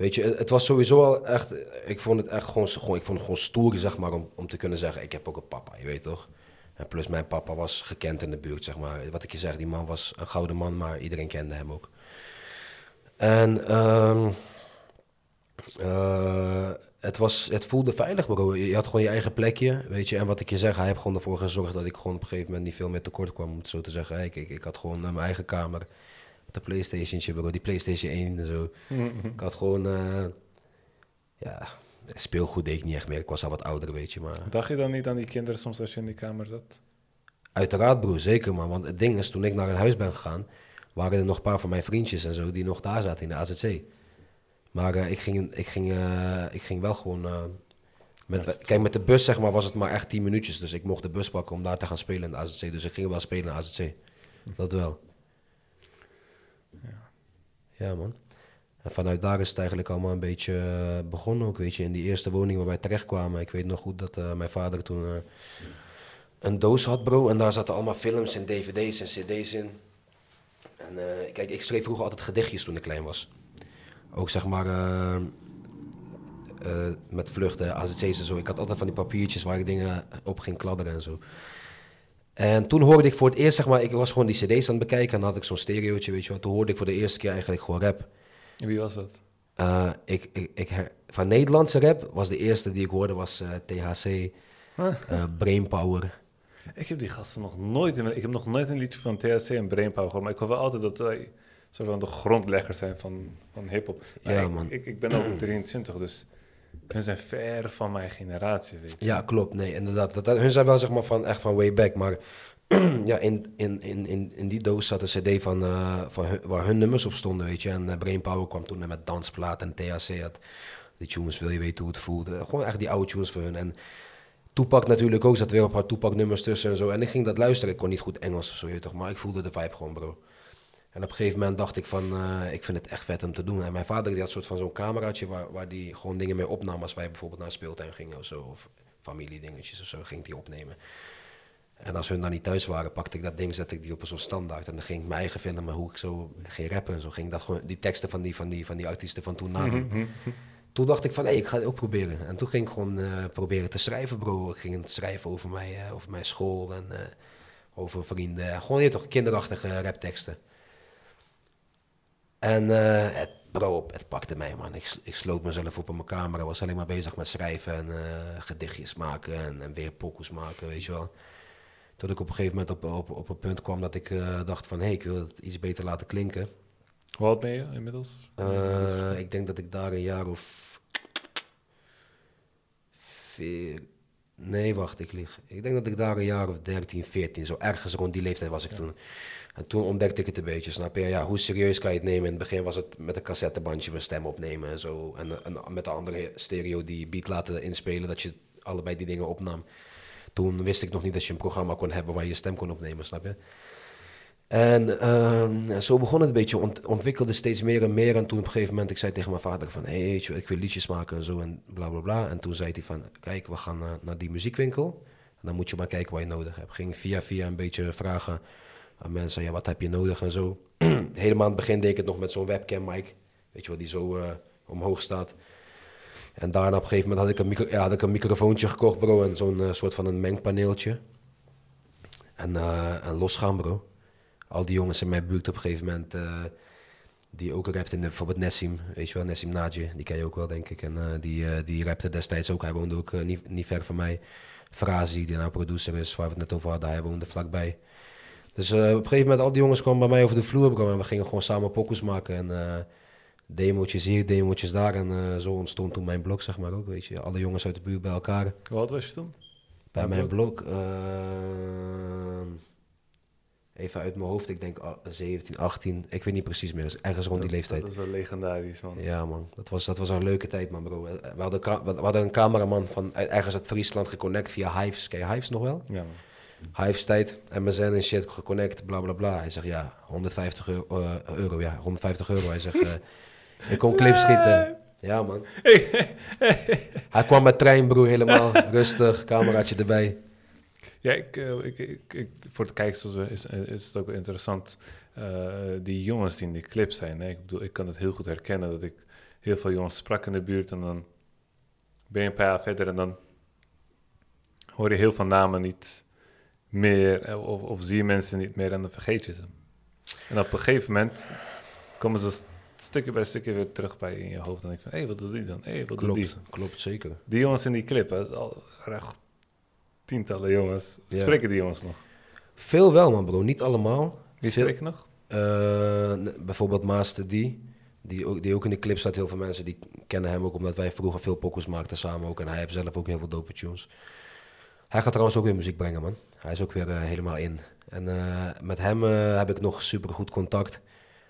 S2: weet je, het, was sowieso al echt. Ik vond het echt gewoon, gewoon, ik vond het gewoon stoer, zeg maar, om, om te kunnen zeggen: ik heb ook een papa, je weet toch? En plus, mijn papa was gekend in de buurt, zeg maar. Wat ik je zeg, die man was een gouden man, maar iedereen kende hem ook. En ehm, eh, het, was, het voelde veilig, bro. Je had gewoon je eigen plekje, weet je. En wat ik je zeg, hij heeft gewoon ervoor gezorgd dat ik gewoon op een gegeven moment niet veel meer tekort kwam, om het zo te zeggen. Ik, ik, ik had gewoon mijn eigen kamer, de Playstationtje, bro. Die Playstation 1 en zo. Ik had gewoon, eh, ja, speelgoed deed ik niet echt meer. Ik was al wat ouder, weet je. Maar
S1: Dacht je dan niet aan die kinderen soms als je in die kamer zat?
S2: uiteraard, bro, zeker, man. Want het ding is, toen ik naar een huis ben gegaan, waren er nog een paar van mijn vriendjes en zo die nog daar zaten in de AZC. Maar eh, ik, ging, ik, ging, eh, ik ging wel gewoon... eh, met,
S1: Met-
S2: kijk, met de bus zeg maar, was het maar echt 10 minuutjes. Dus ik mocht de bus pakken om daar te gaan spelen in de AZC. Dus ik ging wel spelen in de AZC. Dat wel. Ja, man. En vanuit daar is het eigenlijk allemaal een beetje eh, begonnen ook, weet je. In die eerste woning waar wij terechtkwamen. Ik weet nog goed dat eh, mijn vader toen eh, een doos had, bro. En daar zaten allemaal films en dvd's en cd's in. En kijk, ik schreef vroeger altijd gedichtjes toen ik klein was. Ook zeg maar met vluchten, AZC's en zo. Ik had altijd van die papiertjes waar ik dingen op ging kladderen en zo. En toen hoorde ik voor het eerst, zeg maar, ik was gewoon die cd's aan het bekijken. En dan had ik zo'n stereootje, weet je wel. Toen hoorde ik voor de eerste keer eigenlijk gewoon rap.
S1: En Wie was dat?
S2: Eh, ik, ik, van Nederlandse rap was de eerste die ik hoorde was eh, THC,
S1: Huh?
S2: eh, Brainpower.
S1: Ik heb die gasten nog nooit in Ik heb nog nooit een liedje van THC en Brainpower gehoord. Maar ik hoor wel altijd dat zij soort van de grondleggers zijn van, van hip-hop.
S2: Ja,
S1: ik,
S2: man.
S1: Ik, ik ben ook 23, dus hun zijn ver van mijn generatie, weet je.
S2: Ja, klopt. Nee, inderdaad. Hun zijn wel zeg maar van, echt van way back. Maar ja, in, in, in, in, die doos zat een cd van, eh, van waar hun nummers op stonden, weet je. En eh, Brainpower kwam toen met dansplaat en THC had die tunes, wil je weten hoe het voelt. Gewoon echt die oude tunes voor hun. En Toepak natuurlijk ook, zat weer een paar Toepak nummers tussen en zo. En ik ging dat luisteren. Ik kon niet goed Engels of zo, toch. Maar ik voelde de vibe gewoon, bro. En op een gegeven moment dacht ik van, eh, ik vind het echt vet om te doen. En mijn vader die had soort van zo'n cameraatje waar, waar die gewoon dingen mee opnam als wij bijvoorbeeld naar een speeltuin gingen of zo. Of familiedingetjes of zo, ging die opnemen. En als hun dan niet thuis waren, pakte ik dat ding, zette ik die op zo'n standaard. En dan ging ik mijn eigen vinden, maar hoe ik zo ging rappen en zo. Ging dat gewoon, die teksten van die, van die, van die artiesten van toen nadoen.
S1: Mhm.
S2: toen dacht ik van, hé, ik ga het ook proberen. En toen ging ik gewoon eh, proberen te schrijven, bro. Ik ging het schrijven over, mij, eh, over mijn school en over vrienden. Gewoon, je weet toch, kinderachtige rapteksten. En eh, het, bro, het pakte mij, man. Ik, ik sloot mezelf op in mijn kamer. Ik was alleen maar bezig met schrijven en eh, gedichtjes maken en, en weer pokoes maken, weet je wel. Tot ik op een gegeven moment op, op, op een punt kwam dat ik eh, dacht van... hé, hey, ik wil het iets beter laten klinken.
S1: Hoe oud ben je inmiddels?
S2: Ik denk dat ik daar een jaar of... Veer... Nee, wacht, ik lieg. Ik denk dat ik daar een jaar of 13, 14, zo ergens rond die leeftijd was ik toen. En toen ontdekte ik het een beetje, snap je? Ja, hoe serieus kan je het nemen? In het begin was het met een cassettebandje mijn stem opnemen en zo. En, en met de andere stereo die beat laten inspelen, dat je allebei die dingen opnam. Toen wist ik nog niet dat je een programma kon hebben waar je je stem kon opnemen, snap je? En ehm, zo begon het een beetje, ont ontwikkelde steeds meer en meer. En toen op een gegeven moment, ik zei tegen mijn vader van... hé, je, ik wil liedjes maken en zo en bla bla bla. En toen zei hij van, kijk, we gaan naar, naar die muziekwinkel. En dan moet je maar kijken wat je nodig hebt. Ging via via een beetje vragen aan mensen, ja, wat heb je nodig en zo. Helemaal aan het begin deed ik het nog met zo'n webcam mic. Weet je wel, die zo eh, omhoog staat. En daarna op een gegeven moment had ik een, micro ja, had ik een microfoontje gekocht, bro. En zo'n eh, soort van een mengpaneeltje. En, eh, en bro al die jongens in mijn buurt op een gegeven moment, eh, die ook rapten, bijvoorbeeld Nessim, weet je wel, Nessim Nadje, die ken je ook wel, denk ik. En eh, die, eh, die rapte destijds ook, hij woonde ook niet, niet ver van mij. Frazi, die nou producer is, waar we het net over hadden, hij woonde vlakbij. Dus op een gegeven moment, al die jongens kwamen bij mij over de vloer, bro, en we gingen gewoon samen pokus maken. En demootjes hier, demootjes daar. En zo ontstond toen mijn blog, zeg maar ook, weet je. Alle jongens uit de buurt bij elkaar.
S1: Hoe oud was je toen?
S2: Bij mijn blog, even uit mijn hoofd, ik denk ah, 17, 18, ik weet niet precies meer, dus ergens rond die leeftijd.
S1: Dat is wel legendarisch, man.
S2: Ja man, dat was, dat was een leuke tijd man bro. We hadden, we hadden een cameraman van uit- ergens uit Friesland geconnect via Hives, ken je Hives nog wel?
S1: Ja, man.
S2: Hives tijd, MSN en shit geconnect, bla bla bla. Hij zegt ja, 150 euro, eh, euro ja, 150 euro. Hij zegt, eh, ik kon clips schieten. Ja man. Hij kwam met trein bro, helemaal rustig, cameraatje erbij.
S1: Ja, ik, eh, ik, ik, ik- voor het kijkers is, is het ook interessant. eh, die jongens die in die clip zijn. Hè? Ik bedoel, ik kan het heel goed herkennen dat ik heel veel jongens sprak in de buurt en dan ben je een paar jaar verder en dan hoor je heel veel namen niet meer eh, of, of zie je mensen niet meer en dan vergeet je ze. En op een gegeven moment komen ze st- stukje bij stukje weer terug bij in je hoofd en ik van, hé, hey, wat doet die dan? Hé, hey, wat doet die?
S2: Klopt, klopt zeker.
S1: Die jongens in die clip, hè, al echt tientallen jongens. Spreken die jongens nog?
S2: Veel wel man bro, niet allemaal.
S1: Wie spreekt nog?
S2: Eh, bijvoorbeeld Master D, die ook, die ook in de clip staat. Heel veel mensen die kennen hem ook omdat wij vroeger veel pokus maakten samen ook. En hij heeft zelf ook heel veel dope tunes. Hij gaat trouwens ook weer muziek brengen, man. Hij is ook weer eh, helemaal in. En eh, met hem heb ik nog super goed contact.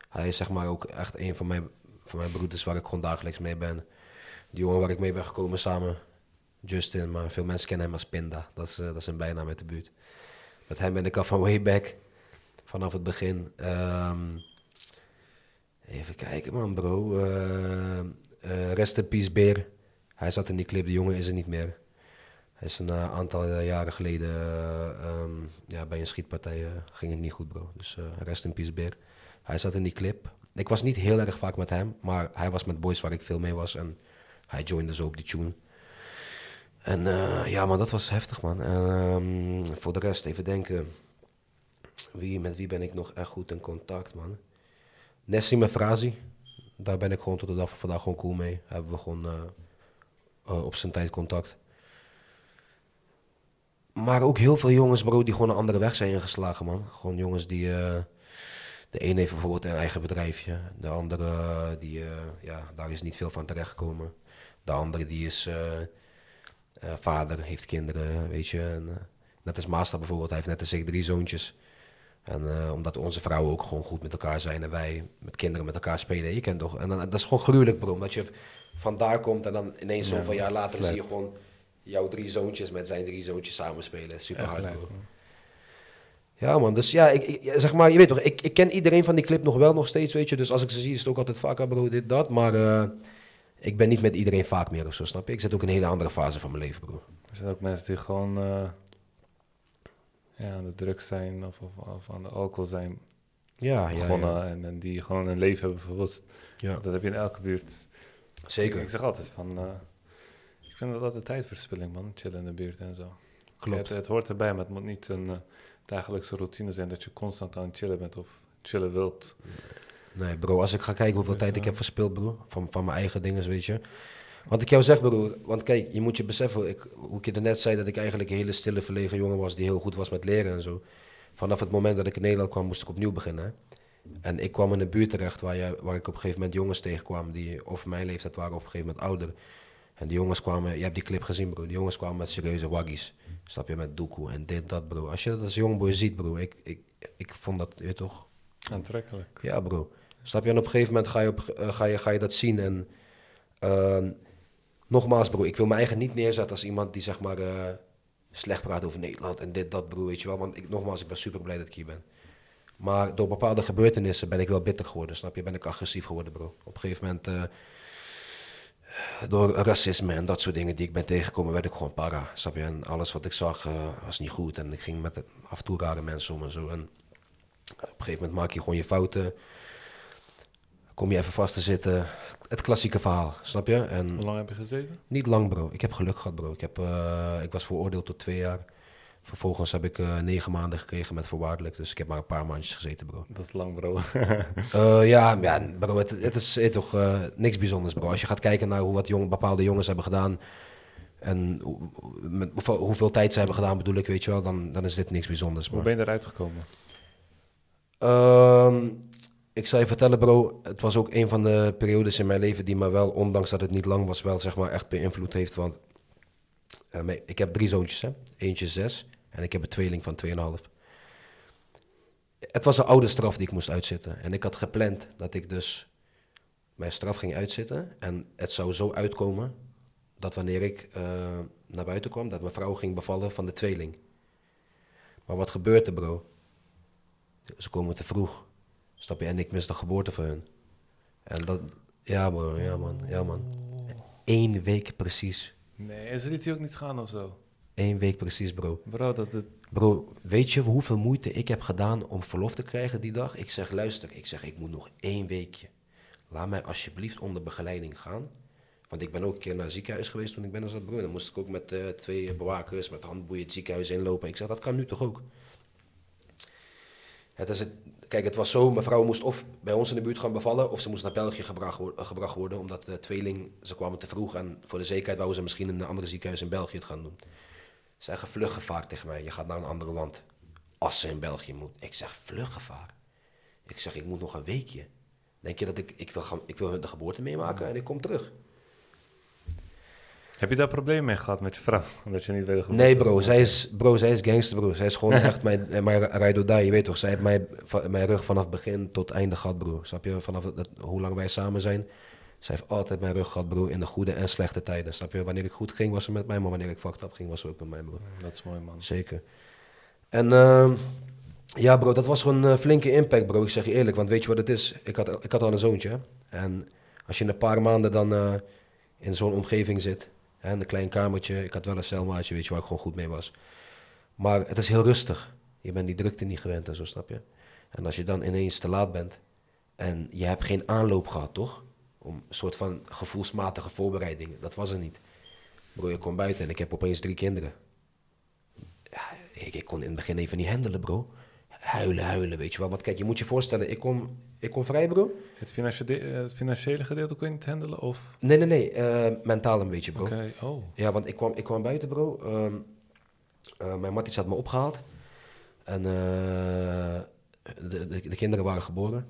S2: Hij is zeg maar ook echt een van mijn, van mijn broeders waar ik gewoon dagelijks mee ben. Die jongen waar ik mee ben gekomen samen, Justin. Maar veel mensen kennen hem als Pinda. Dat is, eh, dat is bijnaam uit de buurt. Met hem ben ik al van way back vanaf het begin. Ehm, even kijken, man, bro. Eh, eh, rest in peace, Beer. Hij zat in die clip, de jongen is er niet meer. Hij is een aantal jaren geleden eh, ehm, ja, bij een schietpartij ging het niet goed, bro. Dus rest in peace, Beer. Hij zat in die clip. Ik was niet heel erg vaak met hem, maar hij was met boys waar ik veel mee was. En hij joinde zo op die tune. En eh, ja, man, dat was heftig, man. En, ehm, voor de rest, even denken. Wie, met wie ben ik nog echt goed in contact, man? Nessim en Frazi. Daar ben ik gewoon tot de dag van vandaag gewoon cool mee. Hebben we gewoon eh, eh, op zijn tijd contact. Maar ook heel veel jongens, bro, die gewoon een andere weg zijn ingeslagen, man. Gewoon jongens die... de een heeft bijvoorbeeld een eigen bedrijfje. De andere, die, ja, daar is niet veel van terechtgekomen. De andere, die is eh, vader, heeft kinderen, weet je. En, eh, net als Master bijvoorbeeld, hij heeft net als ik drie zoontjes. En eh, omdat onze vrouwen ook gewoon goed met elkaar zijn en wij met kinderen met elkaar spelen. Je kent toch? En dan, dat is gewoon gruwelijk, bro. Omdat je vandaar komt en dan ineens
S1: Ja,
S2: zoveel jaar later zie je gewoon jouw drie zoontjes met zijn drie zoontjes samen spelen. Super hard, bro. Ja, man. Dus ja, ik, zeg maar, je weet toch, ik, ik ken iedereen van die clip nog wel nog steeds, weet je. Dus als ik ze zie, is het ook altijd vaak, ah, bro, dit, dat. Maar ik ben niet met iedereen vaak meer of zo, snap je? Ik zit ook in een hele andere fase van mijn leven, bro.
S1: Er zijn ook mensen die gewoon eh, ja, aan de drugs zijn of, of, of aan de alcohol zijn
S2: Ja,
S1: begonnen
S2: ja.
S1: En, en die gewoon een leven hebben verwoest.
S2: ja.
S1: Dat heb je in elke buurt.
S2: Zeker.
S1: Ik zeg altijd van, eh, ik vind dat altijd tijdverspilling, man. Chillen in de buurt en zo.
S2: Klopt.
S1: Het, het hoort erbij, maar het moet niet een eh, dagelijkse routine zijn dat je constant aan het chillen bent of chillen wilt.
S2: Nee, bro, als ik ga kijken hoeveel
S1: Dus,
S2: tijd ik heb verspild, bro, van, van mijn eigen dingen, weet je. Want ik jou zeg, bro, want kijk, je moet je beseffen, ik, hoe ik je er net zei, dat ik eigenlijk een hele stille, verlegen jongen was die heel goed was met leren en zo. Vanaf het moment dat ik in Nederland kwam, moest ik opnieuw beginnen. hè. En ik kwam in een buurt terecht waar, je, waar ik op een gegeven moment jongens tegenkwam die over mijn leeftijd waren, op een gegeven moment ouder. En die jongens kwamen, je hebt die clip gezien, bro. Die jongens kwamen met serieuze waggies. Snap je, met doekoe en dit, dat, bro. Als je dat als jongboy ziet, bro, ik, ik, ik vond dat, je toch,
S1: Aantrekkelijk.
S2: ja, bro. Snap je? En op een gegeven moment ga je, op, eh, ga je, ga je dat zien. En ehm, nogmaals, bro, ik wil me eigen niet neerzetten als iemand die zeg maar eh, slecht praat over Nederland en dit, dat, bro, weet je wel. Want ik, nogmaals, ik ben super blij dat ik hier ben. Maar door bepaalde gebeurtenissen ben ik wel bitter geworden, snap je? Ben ik agressief geworden, bro. Op een gegeven moment, eh, door racisme en dat soort dingen die ik ben tegengekomen, werd ik gewoon para, snap je? En alles wat ik zag was niet goed. En ik ging met af en toe rare mensen om en zo. En op een gegeven moment maak je gewoon je fouten. Kom je even vast te zitten. Het klassieke verhaal, snap je? En
S1: Hoe lang heb je gezeten?
S2: niet lang, bro. Ik heb geluk gehad, bro. Ik, heb, eh, ik was veroordeeld tot twee jaar. Vervolgens heb ik eh, negen maanden gekregen met voorwaardelijk. Dus ik heb maar een paar maandjes gezeten, bro.
S1: Dat is lang, bro.
S2: Eh, ja, ja, bro, het, het is toch niks bijzonders, bro. Als je gaat kijken naar hoe wat jong, bepaalde jongens hebben gedaan... en hoe- hoe- met, hoeveel, hoeveel tijd ze hebben gedaan, bedoel ik, weet je wel... dan, dan is dit niks bijzonders,
S1: Hoe
S2: bro.
S1: ben je eruit gekomen?
S2: Ehm, ik zal je vertellen, bro. Het was ook een van de periodes in mijn leven die me wel, ondanks dat het niet lang was, wel zeg maar echt beïnvloed heeft. Want eh, ik heb drie zoontjes, hè? Eentje zes en ik heb een tweeling van 2,5. Het was een oude straf die ik moest uitzitten. En ik had gepland dat ik dus mijn straf ging uitzitten. En het zou zo uitkomen dat wanneer ik eh, naar buiten kwam, dat mijn vrouw ging bevallen van de tweeling. Maar wat gebeurde, bro? Ze komen te vroeg. Snap je? En ik mis de geboorte van hun. En dat... Ja, bro. Ja, man. Ja, man. Eén week precies.
S1: Nee, en ze liet hij ook niet gaan of zo?
S2: Eén week precies, bro.
S1: Bro, dat het...
S2: Bro, weet je hoeveel moeite ik heb gedaan om verlof te krijgen die dag? Ik zeg, luister. Ik zeg, ik moet nog één weekje. Laat mij alsjeblieft onder begeleiding gaan. Want ik ben ook een keer naar het ziekenhuis geweest toen ik ben er zat, bro. Dan moest ik ook met eh, twee bewakers, met handboeien het ziekenhuis inlopen. Ik zeg, dat kan nu toch ook? Het is het, kijk, het was zo, mijn vrouw moest of bij ons in de buurt gaan bevallen, of ze moest naar België gebracht, eh, gebracht worden, omdat de tweeling, ze kwamen te vroeg en voor de zekerheid wouden ze misschien in een andere ziekenhuis in België het gaan doen. Ze zeggen vluggevaar tegen mij, je gaat naar een ander land, als ze in België moet. Ik zeg vluggevaar? Ik zeg, ik moet nog een weekje. Denk je dat ik, ik wil, gaan, ik wil hun de geboorte meemaken en ik kom terug?
S1: Heb je daar problemen mee gehad met je vrouw? Omdat je niet weet geboorte
S2: Nee, bro. Zij is, bro, zij is gangster, bro. Zij is gewoon echt mijn, mijn die. Je weet toch, zij heeft mij, va- mijn rug vanaf begin tot einde gehad, bro. Snap je? Vanaf het, hoe lang wij samen zijn. Zij heeft altijd mijn rug gehad, bro. In de goede en slechte tijden. Snap je? Wanneer ik goed ging, was ze met mij. Maar wanneer ik fucked up ging, was ze ook met mij, bro.
S1: Dat is mooi, man.
S2: Zeker. En ehm, ja, bro, dat was gewoon een flinke impact, bro. Ik zeg je eerlijk, want weet je wat het is? Ik had, ik had al een zoontje. En als je in een paar maanden dan eh, in zo'n omgeving zit, in een klein kamertje. Ik had wel een celmaatje, weet je, waar ik gewoon goed mee was. Maar het is heel rustig. Je bent die drukte niet gewend en zo, snap je? En als je dan ineens te laat bent en je hebt geen aanloop gehad, toch? Om een soort van gevoelsmatige voorbereiding. Dat was er niet. Bro, ik kom buiten en ik heb opeens drie kinderen. Ik, ik kon in het begin even niet handelen, bro. Huilen, huilen, weet je wel. Want kijk, je moet je voorstellen, ik kom, ik kom vrij, bro.
S1: Het, financie- eh, het financiële gedeelte kon je niet handelen? Of?
S2: Nee, nee, nee, eh, mentaal een beetje, bro.
S1: Oké, oh.
S2: Ja, want ik kwam, ik kwam buiten, bro. Eh, mijn matties had me opgehaald. En de, de, de kinderen waren geboren.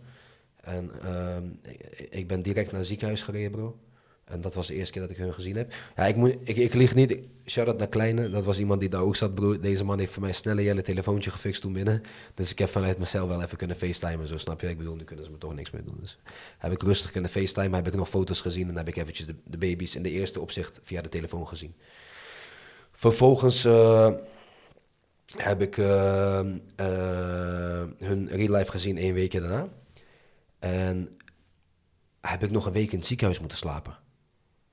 S2: En ehm, ik, ik ben direct naar het ziekenhuis gereden, bro. En dat was de eerste keer dat ik hun gezien heb. Ja, ik, moet, ik, ik lieg niet. Shout-out naar Kleine. Dat was iemand die daar ook zat, bro. Deze man heeft voor mij snelle jelle telefoontje gefixt toen binnen. Dus ik heb vanuit mezelf wel even kunnen facetimen. Zo snap je? Ik bedoel, nu kunnen ze me toch niks meer doen. Dus heb ik rustig kunnen facetimen. Heb ik nog foto's gezien. En heb ik eventjes de, de baby's in de eerste opzicht via de telefoon gezien. Vervolgens eh, heb ik eh, eh, hun real life gezien één week daarna. En heb ik nog een week in het ziekenhuis moeten slapen.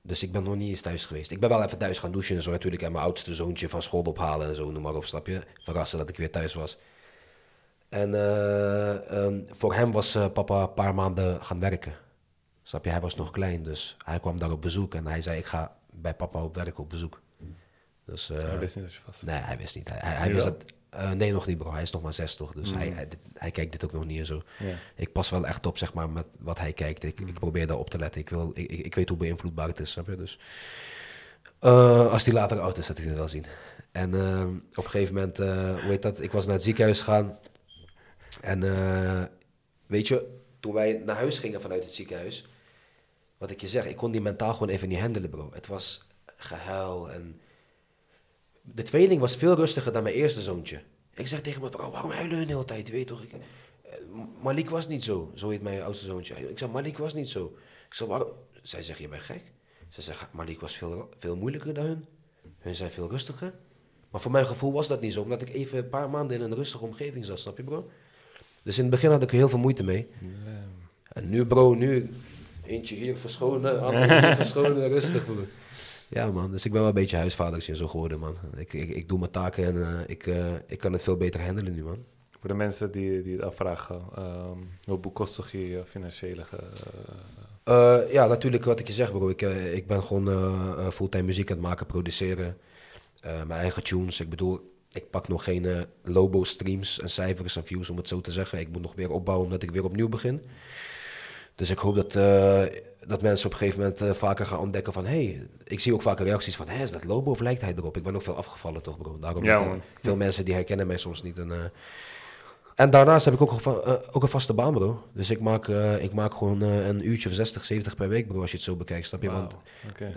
S2: Dus ik ben nog niet eens thuis geweest. Ik ben wel even thuis gaan douchen en zo natuurlijk. En mijn oudste zoontje van school ophalen en zo, noem maar op, snap je? Verrassen dat ik weer thuis was. En eh, ehm, voor hem was eh, papa een paar maanden gaan werken. Snap je? Hij was nog klein, dus hij kwam daar op bezoek en hij zei: Ik ga bij papa op werk op bezoek. Dus, eh,
S1: Hij wist niet dat je vast.
S2: Nee, hij wist niet. Hij, hij, hij
S1: Nu
S2: wist dat. Eh, nee, nog niet, bro. Hij is nog maar zes, toch? Dus
S1: Mm.
S2: hij, hij, kijkt dit ook nog niet en zo. Ik pas wel echt op, zeg maar, met wat hij kijkt. Ik, ik probeer daar op te letten. Ik, wil, ik, ik, ik weet hoe beïnvloedbaar het is, snap je? Dus eh, als hij later oud is, dat hij het wel zien. En eh, op een gegeven moment, hoe heet dat? Ik was naar het ziekenhuis gegaan. En weet je, toen wij naar huis gingen vanuit het ziekenhuis, wat ik je zeg, ik kon die mentaal gewoon even niet handelen, bro. Het was gehuil en de tweeling was veel rustiger dan mijn eerste zoontje. Ik zeg tegen mijn vrouw, waarom huilen hun de hele tijd? Weet toch, ik, eh, Malik was niet zo. Zo heet mijn oudste zoontje. Ik zeg, Malik was niet zo. Ik zeg, waarom? Zij zegt, je bent gek. Ze zegt, Malik was veel, veel moeilijker dan hun. Hun zijn veel rustiger. Maar voor mijn gevoel was dat niet zo, omdat ik even een paar maanden in een rustige omgeving zat, snap je bro? Dus in het begin had ik er heel veel moeite mee. En nu bro, nu eentje hier verschonen, andere hier verschonen, rustig bro. Ja man, dus ik ben wel een beetje huisvadertje zo geworden man. Ik, ik, ik doe mijn taken en eh, ik, eh, ik kan het veel beter handelen nu man.
S1: Voor de mensen die, die het afvragen, ehm, hoe bekostig je je financiële...
S2: Eh, ja, natuurlijk wat ik je zeg bro. Ik, ik ben gewoon fulltime muziek aan het maken, produceren. Mijn eigen tunes. Ik bedoel, ik pak nog geen Lobo streams en cijfers en views om het zo te zeggen. Ik moet nog weer opbouwen omdat ik weer opnieuw begin. Dus ik hoop dat, dat mensen op een gegeven moment eh, vaker gaan ontdekken van... hey, ik zie ook vaker reacties van, hé, is dat Lobo of lijkt hij erop? Ik ben ook veel afgevallen toch bro. Daarom
S1: Ja,
S2: dat, eh, veel mensen die herkennen mij soms niet. En, eh, en daarnaast heb ik ook, ook een vaste baan bro. Dus ik maak, ik maak gewoon een uurtje of 60, 70 per week bro als je het zo bekijkt. Snap je? Want,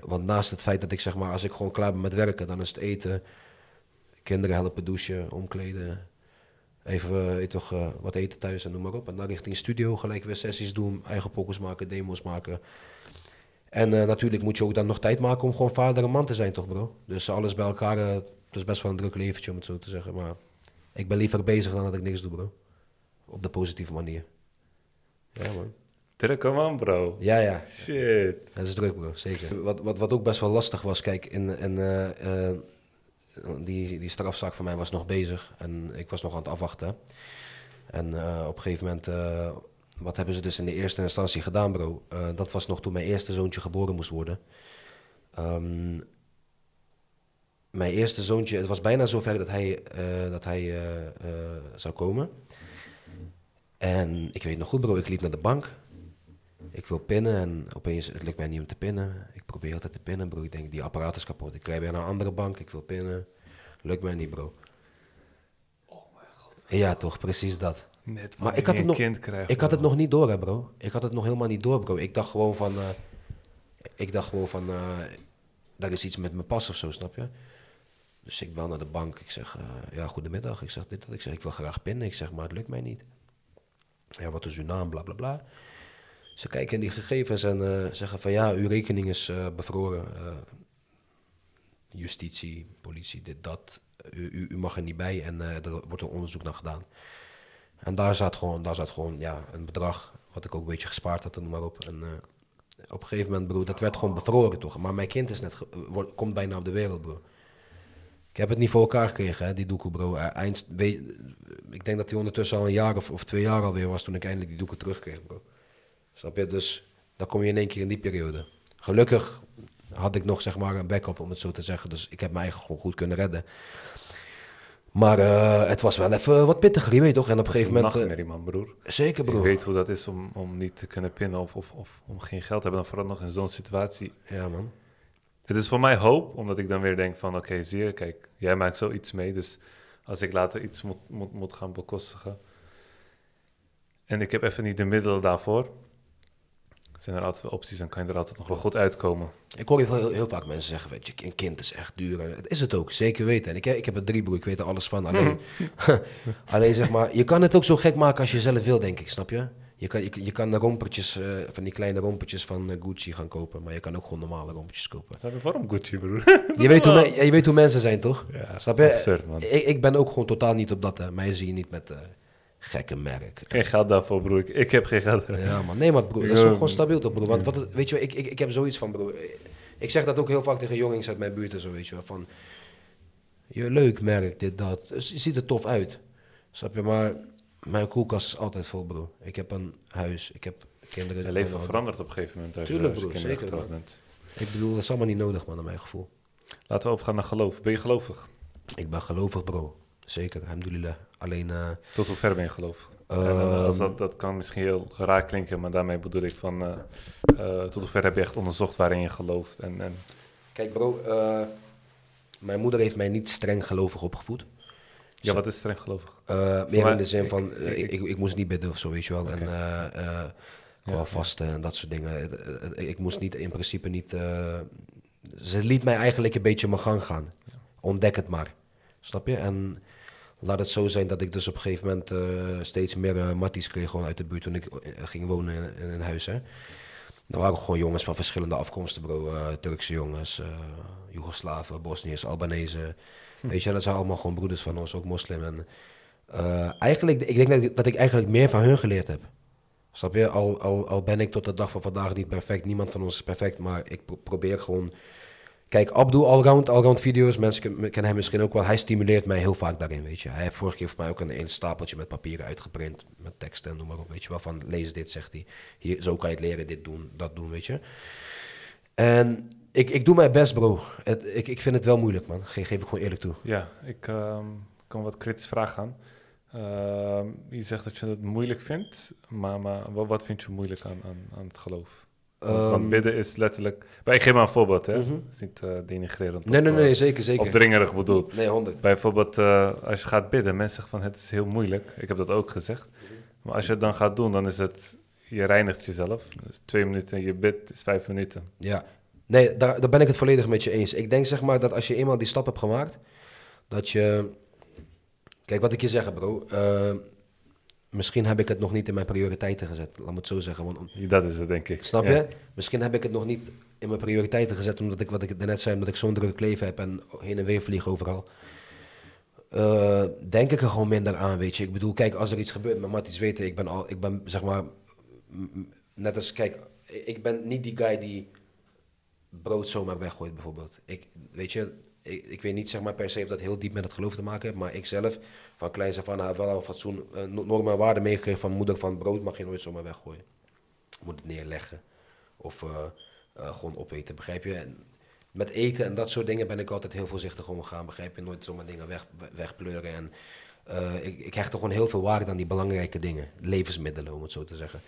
S2: want naast het feit dat ik zeg maar, als ik gewoon klaar ben met werken, dan is het eten, kinderen helpen douchen, omkleden, even je toch, eh, wat eten thuis en noem maar op. En dan richting studio, gelijk weer sessies doen, eigen pokkers maken, demo's maken. En eh, natuurlijk moet je ook dan nog tijd maken om gewoon vader en man te zijn, toch bro? Dus alles bij elkaar, het is best wel een druk leventje om het zo te zeggen. Maar ik ben liever bezig dan dat ik niks doe, bro. Op de positieve manier. Ja, man.
S1: Druk hem aan, bro.
S2: Ja, ja.
S1: Shit.
S2: Dat is druk, bro, zeker. Wat, wat, wat ook best wel lastig was, kijk, in, in, die, die strafzaak van mij was nog bezig en ik was nog aan het afwachten. En eh, op een gegeven moment, eh, wat hebben ze dus in de eerste instantie gedaan, bro? Eh, dat was nog toen mijn eerste zoontje geboren moest worden. Ehm, mijn eerste zoontje, het was bijna zover dat hij, dat hij zou komen. En ik weet nog goed, bro, ik liep naar de bank. Ik wil pinnen en opeens, het lukt mij niet om te pinnen. Ik probeer altijd te pinnen, bro. Ik denk, die apparaat is kapot. Ik rij weer naar een andere bank, ik wil pinnen. Lukt mij niet, bro. Oh mijn god. Ja, toch, precies dat.
S1: Net
S2: Maar ik had
S1: je
S2: het
S1: een
S2: nog-
S1: kind krijgt.
S2: Ik had het nog niet door, hè, bro. Ik had het nog helemaal niet door, bro. Ik dacht gewoon van... eh, ik dacht gewoon van... eh daar is iets met mijn pas of zo, snap je? Dus ik bel naar de bank. Ik zeg, eh, ja, goedemiddag. Ik zeg dit, dat. Ik zeg, ik wil graag pinnen. Ik zeg, maar het lukt mij niet. Ja, wat is uw naam? Bla, bla, bla. Ze kijken in die gegevens en eh, zeggen van, ja, uw rekening is eh, bevroren. Eh, justitie, politie, dit, dat. U, u, mag er niet bij en er wordt een onderzoek naar gedaan. En daar zat gewoon, daar zat gewoon ja, een bedrag, wat ik ook een beetje gespaard had, noem maar op. En op een gegeven moment, bro, dat werd gewoon bevroren toch. Maar mijn kind is net, komt bijna op de wereld, bro. Ik heb het niet voor elkaar gekregen, hè, die doekoe, bro. Eind, ik denk dat hij ondertussen al een jaar of, of twee jaar alweer was toen ik eindelijk die doeken terugkreeg, bro. Snap je? Dus dan kom je in één keer in die periode. Gelukkig had ik nog, zeg maar, een backup, om het zo te zeggen. Dus ik heb mijn eigen gewoon goed kunnen redden. Maar eh, het was wel even wat pittiger, je weet toch? En op een gegeven moment... eh,
S1: nachtmerrie, man, broer.
S2: zeker,
S1: Ik
S2: bro.
S1: weet hoe dat is om, om niet te kunnen pinnen of, of, of om geen geld te hebben. Dan vooral nog in zo'n situatie.
S2: Ja, man.
S1: Het is voor mij hoop, omdat ik dan weer denk van... Oké, zie je, kijk, jij maakt zoiets mee. Dus als ik later iets moet, moet, moet gaan bekostigen... En ik heb even niet de middelen daarvoor... Zijn er altijd opties en kan je er altijd nog wel goed uitkomen.
S2: Ik hoor heel, heel, heel vaak mensen zeggen, weet je, een kind is echt duur. En Het is het ook, zeker weten. En ik, heb- ik heb er drie, broer, ik weet er alles van. Alleen, alleen zeg maar, je kan het ook zo gek maken als je zelf wil, denk ik, snap je? Je kan, je, je kan de rompertjes, eh, van die kleine rompertjes van eh, Gucci gaan kopen, maar je kan ook gewoon normale rompertjes kopen.
S1: Wat waarom Gucci, broer?
S2: Je weet, hoe je weet hoe mensen zijn, toch?
S1: ja,
S2: Snap je?
S1: absurd, man.
S2: Ik, ik ben ook gewoon totaal niet op dat, eh, mij zie je niet met eh, gekke merk.
S1: Geen geld daarvoor, broer. Ik, ik heb geen geld.
S2: Ja, man. Nee, maar broer, dat is gewoon stabiel toch, broer? Want wat, weet je ik, ik, ik heb zoiets van, broer. Ik zeg dat ook heel vaak tegen jongens uit mijn buurt en zo, weet je wel. Van, je leuk merk, dit, dat. Je ziet er tof uit. Snap je? Maar mijn koelkast is altijd vol, bro. Ik heb een huis, ik heb kinderen.
S1: Je leven verandert op een gegeven moment als
S2: Tuurlijk,
S1: je,
S2: broer, zeker,
S1: bent.
S2: Ik bedoel, dat is allemaal niet nodig, man, naar mijn gevoel.
S1: Laten we overgaan naar geloof. Ben je gelovig?
S2: Ik ben gelovig, bro. Zeker, alhamdulillah. Alleen, eh,
S1: Tot hoe ver ben je dan, als
S2: ehm,
S1: dat, dat kan misschien heel raar klinken, maar daarmee bedoel ik van... eh, eh, tot hoe ver heb je echt onderzocht waarin je gelooft? En, en
S2: Kijk, bro, eh, mijn moeder heeft mij niet streng gelovig opgevoed.
S1: ja, wat is streng gelovig?
S2: Eh, meer
S1: mij-
S2: in de zin
S1: ik-
S2: van, eh,
S1: ik-
S2: ik, ik, moest niet bidden of zo, weet je wel. En eh, eh, qua
S1: Ja, ja.
S2: vasten en dat soort dingen. Eh, eh, Ik moest niet, in principe niet... eh, ze liet mij eigenlijk een beetje mijn gang gaan. Ontdek het maar. Snap je? En laat het zo zijn dat ik dus op een gegeven moment eh, steeds meer eh, matties kreeg gewoon uit de buurt toen ik eh, ging wonen in, in een huis. Hè. Er waren gewoon jongens van verschillende afkomsten, bro. Turkse jongens, Joegoslaven, Bosniërs, Albanese. Weet je, dat zijn allemaal gewoon broeders van ons, ook moslim. En, eigenlijk, ik denk dat ik, dat ik eigenlijk meer van hun geleerd heb. Snap je? Al, al, al ben ik tot de dag van vandaag niet perfect, niemand van ons is perfect, maar ik pro- probeer gewoon... Kijk, Abdul, allround, allround video's, mensen ken- kennen hem misschien ook wel. Hij stimuleert mij heel vaak daarin, weet je. Hij heeft vorige keer voor mij ook een, stapeltje met papieren uitgeprint, met teksten en noem maar op, weet je wel. Van, lees dit, zegt hij. Hier, zo kan je het leren, dit doen, dat doen, weet je. En ik, ik doe mijn best, bro. Het, ik, ik vind het wel moeilijk, man. Ge- geef ik gewoon eerlijk toe.
S1: Ja, ik ehm, kan wat kritisch vragen aan. Ehm, je zegt dat je het moeilijk vindt, maar, maar wat, wat vind je moeilijk aan, aan, aan het geloof? Want, want
S2: Ehm,
S1: bidden is letterlijk... Maar ik geef maar een voorbeeld, hè?
S2: Mhm.
S1: Het is niet eh, denigrerend.
S2: Nee, nee, nee,
S1: eh,
S2: zeker, zeker.
S1: Opdringerig bedoeld.
S2: Nee, 100.
S1: Bijvoorbeeld, eh, als je gaat bidden, mensen zeggen van het is heel moeilijk. Ik heb dat ook gezegd. Maar als je het dan gaat doen, dan is het, je reinigt jezelf. Dus twee minuten en je bidt is vijf minuten.
S2: Ja, nee, daar, daar ben ik het volledig met je eens. Ik denk zeg maar dat als je eenmaal die stap hebt gemaakt, dat je... Kijk, wat ik je zeg, bro. Misschien heb ik het nog niet in mijn prioriteiten gezet. Laat me het zo zeggen. Want,
S1: Dat is het, denk ik.
S2: snap
S1: Ja.
S2: je? Misschien heb ik het nog niet in mijn prioriteiten gezet, omdat ik, wat ik net zei, omdat ik zo'n druk leven heb en heen en weer vlieg overal. Eh, denk ik er gewoon minder aan, weet je. Ik bedoel, kijk, als er iets gebeurt, maar Matties weten, ik ben al, ik ben zeg maar, net als, kijk, ik ben niet die guy die brood zomaar weggooit, bijvoorbeeld. Ik, weet je, ik, ik weet niet zeg maar per se of dat heel diep met het geloof te maken heeft, maar ik zelf, van kleins af aan, wel een fatsoen, eh, no- normen en waarden meegekregen van moeder, van brood mag je nooit zomaar weggooien. Moet het neerleggen. Of eh, eh, gewoon opeten, begrijp je? En met eten en dat soort dingen ben ik altijd heel voorzichtig omgegaan, begrijp je? Nooit zomaar dingen weg, we- wegpleuren. En ik, ik hecht er gewoon heel veel waarde aan die belangrijke dingen. Levensmiddelen, om het zo te zeggen.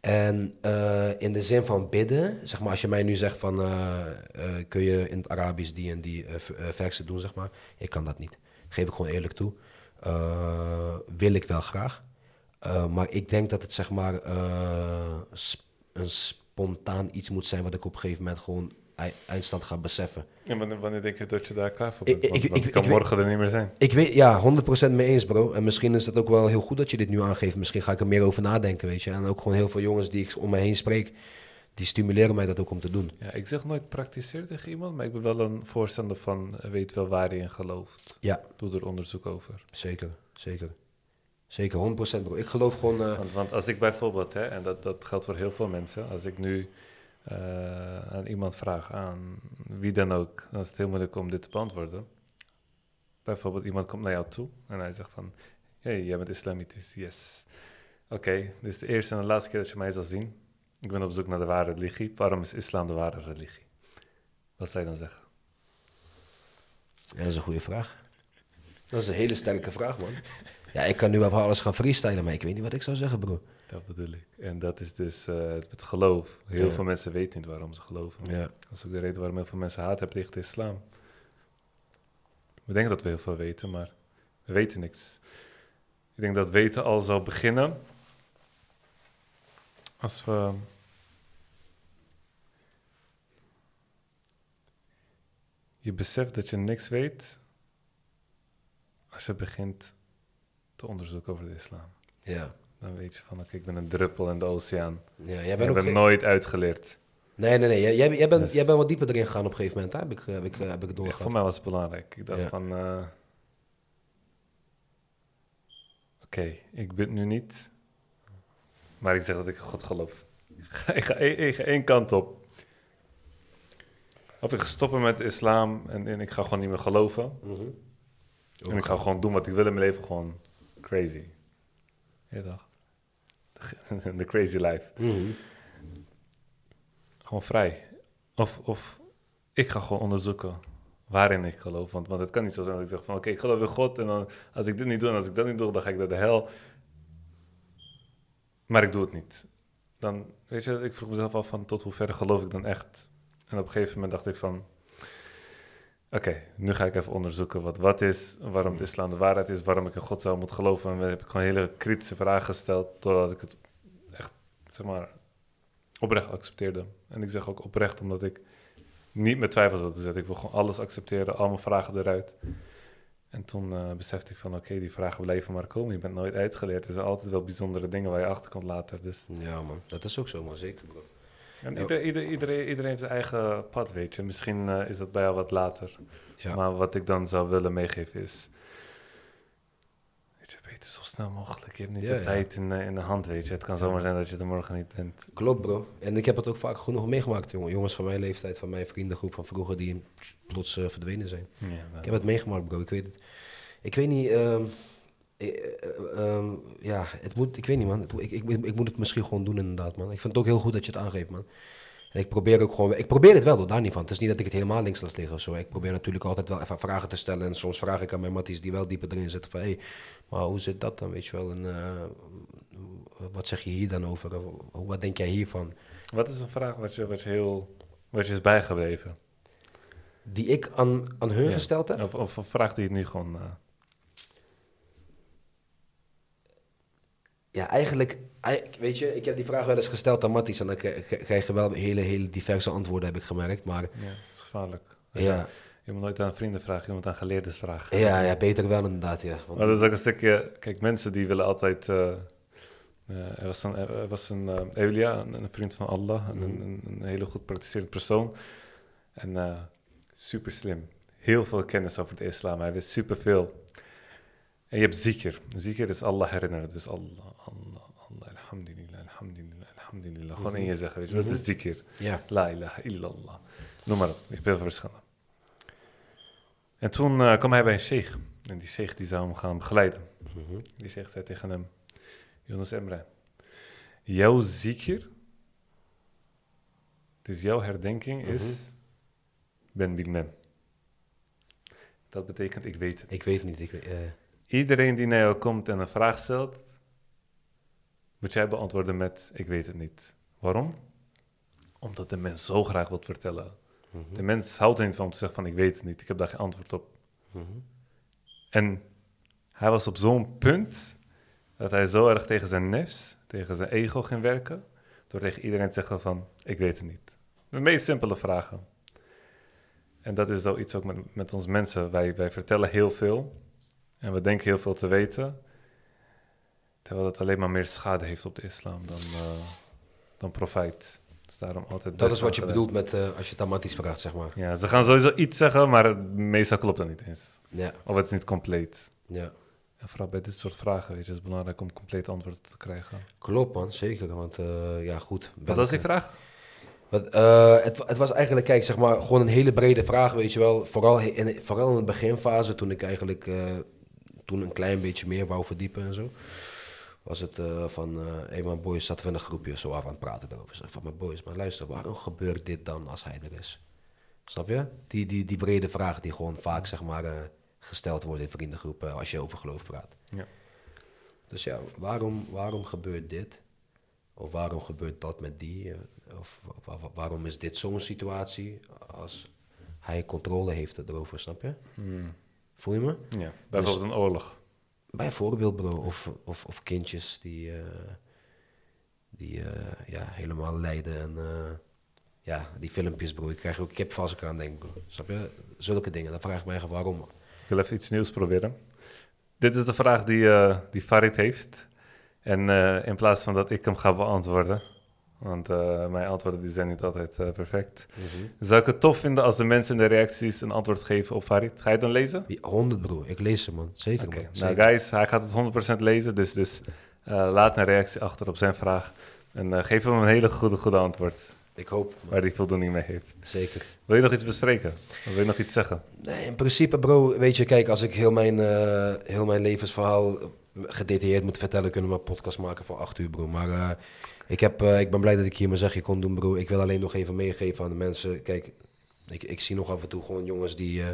S2: En in de zin van bidden, zeg maar, als je mij nu zegt van, kun je in het Arabisch die en die versen doen, zeg maar. Ik kan dat niet. Geef ik gewoon eerlijk toe. Eh, wil ik wel graag. Eh, maar ik denk dat het zeg maar eh, sp- een spontaan iets moet zijn wat ik op een gegeven moment gewoon eindstand ga beseffen.
S1: En wanneer, wanneer denk je dat je daar klaar voor bent? Want,
S2: ik-
S1: want
S2: ik-
S1: het kan
S2: ik
S1: morgen er niet meer zijn.
S2: Ik weet, ja, 100% mee eens, bro. En misschien is het ook wel heel goed dat je dit nu aangeeft. Misschien ga ik er meer over nadenken, weet je. En ook gewoon heel veel jongens die ik om me heen spreek, die stimuleren mij dat ook om te doen.
S1: Ja, ik zeg nooit praktiseer tegen iemand, maar ik ben wel een voorstander van eh, weet wel waar je in gelooft.
S2: Ja.
S1: Doe er onderzoek over.
S2: Zeker, zeker. Zeker, 100% bro. Ik geloof gewoon... eh,
S1: Want, want als ik bijvoorbeeld, hè, en dat, dat geldt voor heel veel mensen, als ik nu eh, aan iemand vraag, aan wie dan ook, dan is het heel moeilijk om dit te beantwoorden. Bijvoorbeeld iemand komt naar jou toe en hij zegt van, hey, jij bent islamitisch, yes. Oké, dit is de eerste en de laatste keer dat je mij zal zien. Ik ben op zoek naar de ware religie. Waarom is islam de ware religie? Wat zou je dan zeggen?
S2: ja, dat is een goede vraag. Dat is een hele sterke vraag, man. Ja, ik kan nu wel alles gaan freestylen, maar ik weet niet wat ik zou zeggen, bro.
S1: Dat bedoel ik. En dat is dus eh, het, het geloof. Heel
S2: Ja.
S1: veel mensen weten niet waarom ze geloven.
S2: Ja.
S1: Dat is ook de reden waarom heel veel mensen haat hebben tegen de islam. We denken dat we heel veel weten, maar we weten niks. Ik denk dat weten al zou beginnen als we. Je beseft dat je niks weet als je begint te onderzoeken over de islam.
S2: Ja.
S1: Dan weet je van, oké, ik ben een druppel in de oceaan.
S2: ja jij bent geen-
S1: nooit uitgeleerd.
S2: Nee, nee, nee. Jij, jij, jij bent,
S1: Dus-
S2: jij bent wat dieper erin gegaan op een gegeven moment, hè? Heb ik, eh, heb ik, eh, heb ik
S1: Ja,
S2: doorgehad.
S1: voor mij was het belangrijk. Ik dacht
S2: Ja.
S1: van, eh, oké, ik bid nu niet, maar ik zeg dat ik in God geloof. ik, ga, één- ik ga één kant op. Of ik ga stoppen met de islam en, en ik ga gewoon niet meer geloven.
S2: Mhm.
S1: En ik ga gewoon doen wat ik wil in mijn leven, gewoon crazy. Ja, toch? the crazy life.
S2: Mhm.
S1: Gewoon vrij. Of, of ik ga gewoon onderzoeken waarin ik geloof. Want, want het kan niet zo zijn dat ik zeg van... Oké, ik geloof in God en dan, als ik dit niet doe en als ik dat niet doe... dan ga ik naar de hel. Maar ik doe het niet. Dan, weet je, ik vroeg mezelf af van... tot ver geloof ik dan echt? En op een gegeven moment dacht ik van... Oké, nu ga ik even onderzoeken wat wat is, waarom de islam de waarheid is, waarom ik in God zou moeten geloven. En dan heb ik gewoon hele kritische vragen gesteld, totdat ik het echt, zeg maar, oprecht accepteerde. En ik zeg ook oprecht, omdat ik niet met twijfels wilde zetten. Ik wil gewoon alles accepteren, al mijn vragen eruit. En toen eh, besefte ik van, oké, die vragen blijven maar komen. Je bent nooit uitgeleerd. Er zijn altijd wel bijzondere dingen waar je achter komt later. Dus.
S2: Ja, man. Dat is ook zo, man. Zeker, bro.
S1: En
S2: Ja.
S1: ieder, ieder, iedereen, iedereen heeft zijn eigen pad, weet je. Misschien eh, is dat bij jou wat later.
S2: Ja.
S1: Maar wat ik dan zou willen meegeven is... Weet beter zo snel mogelijk. Je hebt niet
S2: Ja,
S1: de tijd in, de- in de hand, weet je. Het kan zomaar zijn dat je er morgen niet bent.
S2: Klopt, bro. En ik heb het ook vaak genoeg meegemaakt, jongen. Jongens van mijn leeftijd, van mijn vriendengroep van vroeger, die plots eh, verdwenen zijn.
S1: Ja,
S2: Ik heb het meegemaakt, bro. Ik weet het. Ik weet niet. ehm, eh, eh, ehm, ja, het moet. Ik weet niet, man. Het, ik, ik, ik moet het misschien gewoon doen, inderdaad, man. Ik vind het ook heel goed dat je het aangeeft, man. En ik probeer ook gewoon. Ik probeer het wel, hoor, daar niet van. Het is niet dat ik het helemaal links laat liggen of zo. Ik probeer natuurlijk altijd wel even vragen te stellen. En soms vraag ik aan mijn matties die wel dieper erin zitten van, hé, hey, maar hoe zit dat dan, weet je wel? En eh, wat zeg je hier dan over? Of, wat denk jij hiervan?
S1: Wat is een vraag wat je, wat je heel... Wat je is bijgebleven?
S2: Die ik aan, aan hun
S1: Ja.
S2: gesteld heb?
S1: Of, of een vraag die je nu gewoon... eh,
S2: Ja, eigenlijk, weet je, ik heb die vraag wel eens gesteld aan Matties en dan krijg je wel hele, hele diverse antwoorden, heb ik gemerkt. Maar
S1: ja, dat is gevaarlijk.
S2: ja,
S1: Je moet nooit aan vrienden vragen, je moet aan geleerden vragen.
S2: ja, ja, beter wel inderdaad, ja. Want-
S1: Maar dat is ook een stukje... Kijk, mensen die willen altijd... eh, eh, er was een, er was een eh, Eulia, een, een vriend van Allah, een,
S2: Mhm.
S1: een, een hele goed praktiserend persoon. En super slim. Heel veel kennis over de islam. Hij wist super veel. En je hebt zikr. Zikr is Allah herinneren. Dus Allah, Alhamdulillah, alhamdulillah, alhamdulillah. Gewoon in je zeggen, weet je, dat
S2: Mhm.
S1: is zikr.
S2: ja,
S1: La ilaha illallah. Noem maar op, ik ben. En toen eh, kwam hij bij een sheikh. En die sheikh die zou hem gaan begeleiden.
S2: Mhm.
S1: Die sheikh zei tegen hem, Yunus Emre, jouw zikr, dus jouw herdenking is, ben bilmem. Dat betekent, ik weet het.
S2: ik weet niet. Ik weet,
S1: Iedereen die naar jou komt en een vraag stelt, moet jij beantwoorden met, ik weet het niet. Waarom? Omdat de mens zo graag wil vertellen.
S2: mhm,
S1: De mens houdt er niet van om te zeggen van, ik weet het niet, ik heb daar geen antwoord op.
S2: mhm.
S1: En hij was op zo'n punt dat hij zo erg tegen zijn nefs, tegen zijn ego ging werken, door tegen iedereen te zeggen van, ik weet het niet. De meest simpele vragen. En dat is zoiets ook met, met ons mensen. Wij, wij vertellen heel veel en we denken heel veel te weten, terwijl het alleen maar meer schade heeft op de islam dan, eh, dan profijt. Dus daarom altijd
S2: Dat is wat je
S1: wel
S2: bedoelt met eh, als je Matties vraagt, zeg maar.
S1: Ja, ze gaan sowieso iets zeggen, maar meestal klopt dat niet eens.
S2: Ja,
S1: Of het is niet compleet.
S2: ja.
S1: En vooral bij dit soort vragen, weet je, is het belangrijk om compleet antwoord te krijgen.
S2: Klopt, man, zeker. Want eh, ja, goed.
S1: Wat was die vraag?
S2: Wat, eh, het, het was eigenlijk, kijk, zeg maar, gewoon een hele brede vraag, weet je wel. Vooral in, vooral in de beginfase, toen ik eigenlijk eh, toen een klein beetje meer wou verdiepen en zo. Was het eh, van, eh hey, mijn boys, zaten we in een groepje zo af aan het praten erover. Zeg van, mijn boys, maar luister, waarom gebeurt dit dan als hij er is? Snap je? Die, die, die brede vraag die gewoon vaak, zeg maar, eh, gesteld wordt in vriendengroepen als je over geloof praat.
S1: Ja.
S2: Dus ja, waarom, waarom gebeurt dit? Of waarom gebeurt dat met die? Of wa- wa- waarom is dit zo'n situatie als hij controle heeft erover, snap je?
S1: Hmm,
S2: Voel je me?
S1: Ja, bijvoorbeeld een oorlog.
S2: Bijvoorbeeld, bro. Of, of, of kindjes die, eh, die eh, ja, helemaal lijden. En eh, ja, die filmpjes, bro. Ik krijg ook kipvel als ik eraan denk, bro. Snap je? Zulke dingen. Dan vraag ik me echt waarom.
S1: Ik wil even iets nieuws proberen. Dit is de vraag die, die Farid heeft. En in plaats van dat ik hem ga beantwoorden, want eh, mijn antwoorden die zijn niet altijd eh, perfect, zou ik het tof vinden als de mensen in de reacties een antwoord geven op Farid. Ga je het dan lezen?
S2: Wie- 100, bro. Ik lees ze, man. Zeker,
S1: Oké,
S2: man.
S1: nou guys, hij gaat het 100% lezen, dus, dus eh, laat een reactie achter op zijn vraag. En geef hem een hele goede, goede antwoord,
S2: Ik hoop,
S1: waar hij voldoening mee heeft.
S2: Zeker.
S1: Wil je nog iets bespreken? Of wil je nog iets zeggen?
S2: Nee, in principe, bro, weet je, kijk, als ik heel mijn, heel mijn levensverhaal gedetailleerd moet vertellen, kunnen we een podcast maken van acht uur, bro. Maar ik, heb, eh, ik ben blij dat ik hier mijn zegje kon doen, bro. Ik wil alleen nog even meegeven aan de mensen. Kijk, ik, ik zie nog af en toe gewoon jongens die... eh,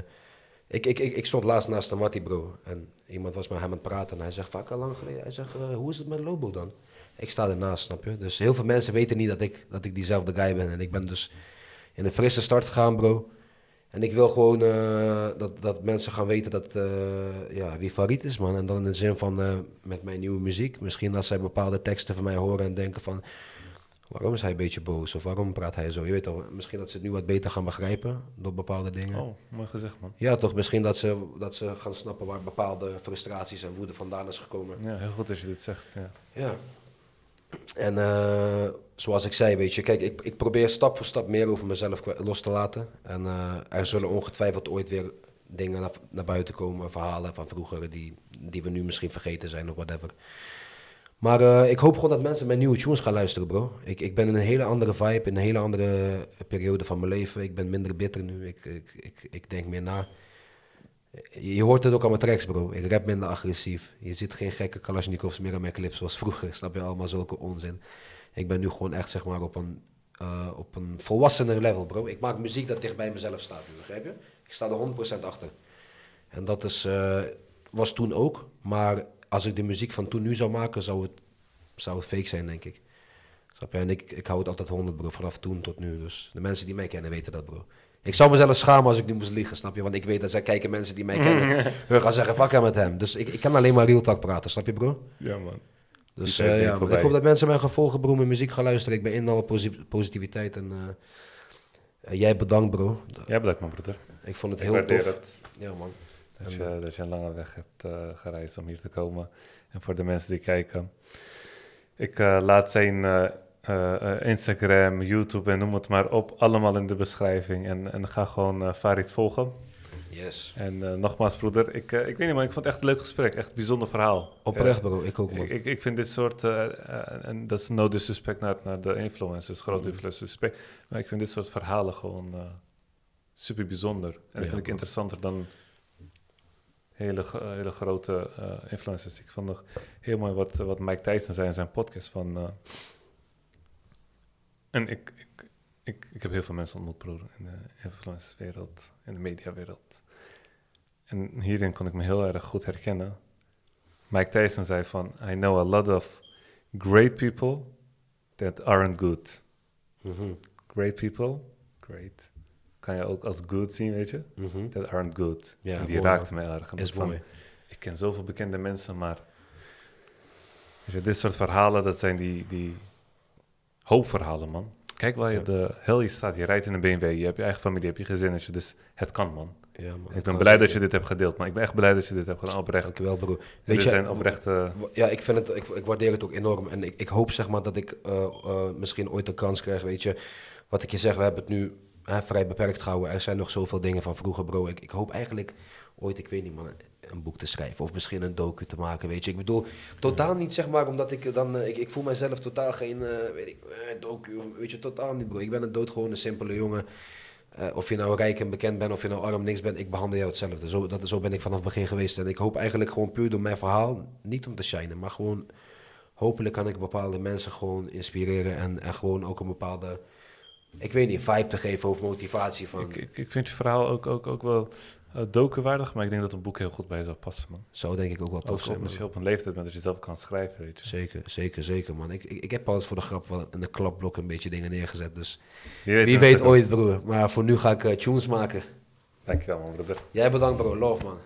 S2: ik, ik, ik, ik stond laatst naast de Mattie, bro. En iemand was met hem aan het praten en hij zegt vaak al lang geleden... Hij zegt, eh, hoe is het met Lobo dan? Ik sta ernaast, snap je? Dus heel veel mensen weten niet dat ik, dat ik diezelfde guy ben. En ik ben dus in een frisse start gegaan, bro. En ik wil gewoon eh, dat, dat mensen gaan weten dat, eh, ja, wie Farid is, man. En dan in de zin van eh, met mijn nieuwe muziek. Misschien als zij bepaalde teksten van mij horen en denken van... Waarom is hij een beetje boos? Of waarom praat hij zo? Je weet toch, misschien dat ze het nu wat beter gaan begrijpen door bepaalde dingen.
S1: Oh, mooi gezegd, man.
S2: Ja, toch? Misschien dat ze, dat ze gaan snappen waar bepaalde frustraties en woede vandaan is gekomen.
S1: Ja, heel goed dat je dit zegt, ja.
S2: Ja. En eh, zoals ik zei, weet je, kijk, ik, ik probeer stap voor stap meer over mezelf los te laten. En eh, er zullen ongetwijfeld ooit weer dingen naar, naar buiten komen, verhalen van vroeger die, die we nu misschien vergeten zijn of whatever. Maar eh, ik hoop gewoon dat mensen mijn nieuwe tunes gaan luisteren, bro. Ik, ik ben in een hele andere vibe, in een hele andere periode van mijn leven. Ik ben minder bitter nu. Ik, ik, ik, ik denk meer na. Je hoort het ook aan mijn tracks, bro. Ik rap minder agressief. Je ziet geen gekke Kalashnikovs meer aan mijn clips zoals vroeger. Snap je allemaal zulke onzin? Ik ben nu gewoon echt zeg maar op een, eh, op een volwassener level, bro. Ik maak muziek dat dicht bij mezelf staat begrijp je? Ik sta er 100% achter. En dat is, eh, was toen ook. Maar als ik de muziek van toen nu zou maken, zou het, zou het fake zijn, denk ik. Snap je? En ik, ik hou het altijd 100, bro. Vanaf toen tot nu. Dus de mensen die mij kennen weten dat, bro. Ik zou mezelf schamen als ik nu moest liegen, snap je? Want ik weet dat zij kijken mensen die mij kennen. Hun gaan zeggen, fuck hem met hem. Dus ik, ik kan alleen maar real talk praten, snap je, bro?
S1: Ja, man.
S2: Dus eh, ja, ik hoop dat mensen mij gaan volgen, bro. Mijn muziek gaan luisteren. Ik ben in alle posi- positiviteit. En eh, eh, jij bedankt, bro.
S1: Jij bedankt, mijn broeder.
S2: Ik vond het
S1: Ik
S2: heel tof.
S1: het.
S2: Ja, man.
S1: Dat
S2: En,
S1: je, dat je een lange weg hebt eh, gereisd om hier te komen. En voor de mensen die kijken. Ik eh, laat zijn eh, eh, Instagram, YouTube en noem het maar op. Allemaal in de beschrijving. En, en ga gewoon eh, Farid volgen.
S2: Yes.
S1: En nogmaals, broeder. Ik, ik weet niet, maar ik vond het echt een leuk gesprek. Echt een bijzonder verhaal.
S2: Oprecht, bro. Ik ook, man.
S1: Ik, ik, ik vind dit soort, en dat is no disrespect naar, naar de influencers, grote
S2: Mhm.
S1: influencers, maar ik vind dit soort verhalen gewoon super bijzonder. En dat
S2: Ja,
S1: vind ik interessanter dan hele, hele grote influencers. Ik vond nog heel mooi wat, wat Mike Tyson zei in zijn podcast van... en ik, ik, ik, ik heb heel veel mensen ontmoet, broer, in de influencerswereld, in de mediawereld. En hierin kon ik me heel erg goed herkennen. Mike Tyson zei van, I know a lot of great people that aren't good.
S2: Mhm,
S1: Great people, great. Kan je ook als good zien, weet je?
S2: mhm.
S1: That aren't good.
S2: Ja,
S1: en die
S2: mooi,
S1: raakte heel erg.
S2: Is
S1: van,
S2: mooi.
S1: Ik ken zoveel bekende mensen, maar... Weet je, dit soort verhalen, dat zijn die, die hoopverhalen, man. Kijk waar je
S2: Ja.
S1: de hel je staat. Je rijdt in een BMW, je hebt je eigen familie, je hebt je gezinnetje. Dus het kan, man.
S2: Ja, man.
S1: ik ben blij dat je dit hebt gedeeld, man. Ik ben echt blij dat je dit hebt gedaan, oprecht.
S2: Dankjewel, bro.
S1: Dit
S2: Weet je,
S1: zijn oprechte...
S2: Ja, ik, vind het, ik, ik waardeer het ook enorm. En ik, ik hoop zeg maar dat ik eh, eh, misschien ooit een kans krijg. Weet je, wat ik je zeg, we hebben het nu hè, vrij beperkt gehouden. Er zijn nog zoveel dingen van vroeger, bro. Ik, ik hoop eigenlijk ooit, ik weet niet man, een boek te schrijven. Of misschien een docu te maken, weet je. Ik bedoel, totaal niet zeg maar, omdat ik dan... eh, ik, ik voel mijzelf totaal geen, eh, weet ik, eh, docu. Weet je, totaal niet, bro. Ik ben een doodgewone, simpele jongen. Of je nou rijk en bekend bent, of je nou arm niks bent, ik behandel jou hetzelfde. Zo, dat, zo ben ik vanaf het begin geweest. En ik hoop eigenlijk gewoon puur door mijn verhaal, niet om te shinen, maar gewoon hopelijk kan ik bepaalde mensen gewoon inspireren en, en gewoon ook een bepaalde, ik weet niet, vibe te geven of motivatie van.
S1: Ik, ik, ik vind je verhaal ook, ook, ook wel uh, docuwaardig, maar ik denk dat een boek heel goed bij je zou passen, man.
S2: Zou denk ik ook wel tof zijn.
S1: je op een leeftijd bent dat je zelf kan schrijven, weet je.
S2: Zeker, zeker, zeker man. Ik, ik, ik heb altijd voor de grap wel in de klapblok een beetje dingen neergezet. Dus
S1: Wie weet,
S2: wie ooit broer. Maar voor nu ga ik eh, tunes maken.
S1: Dankjewel, man, broeder.
S2: Jij bedankt bro, love man.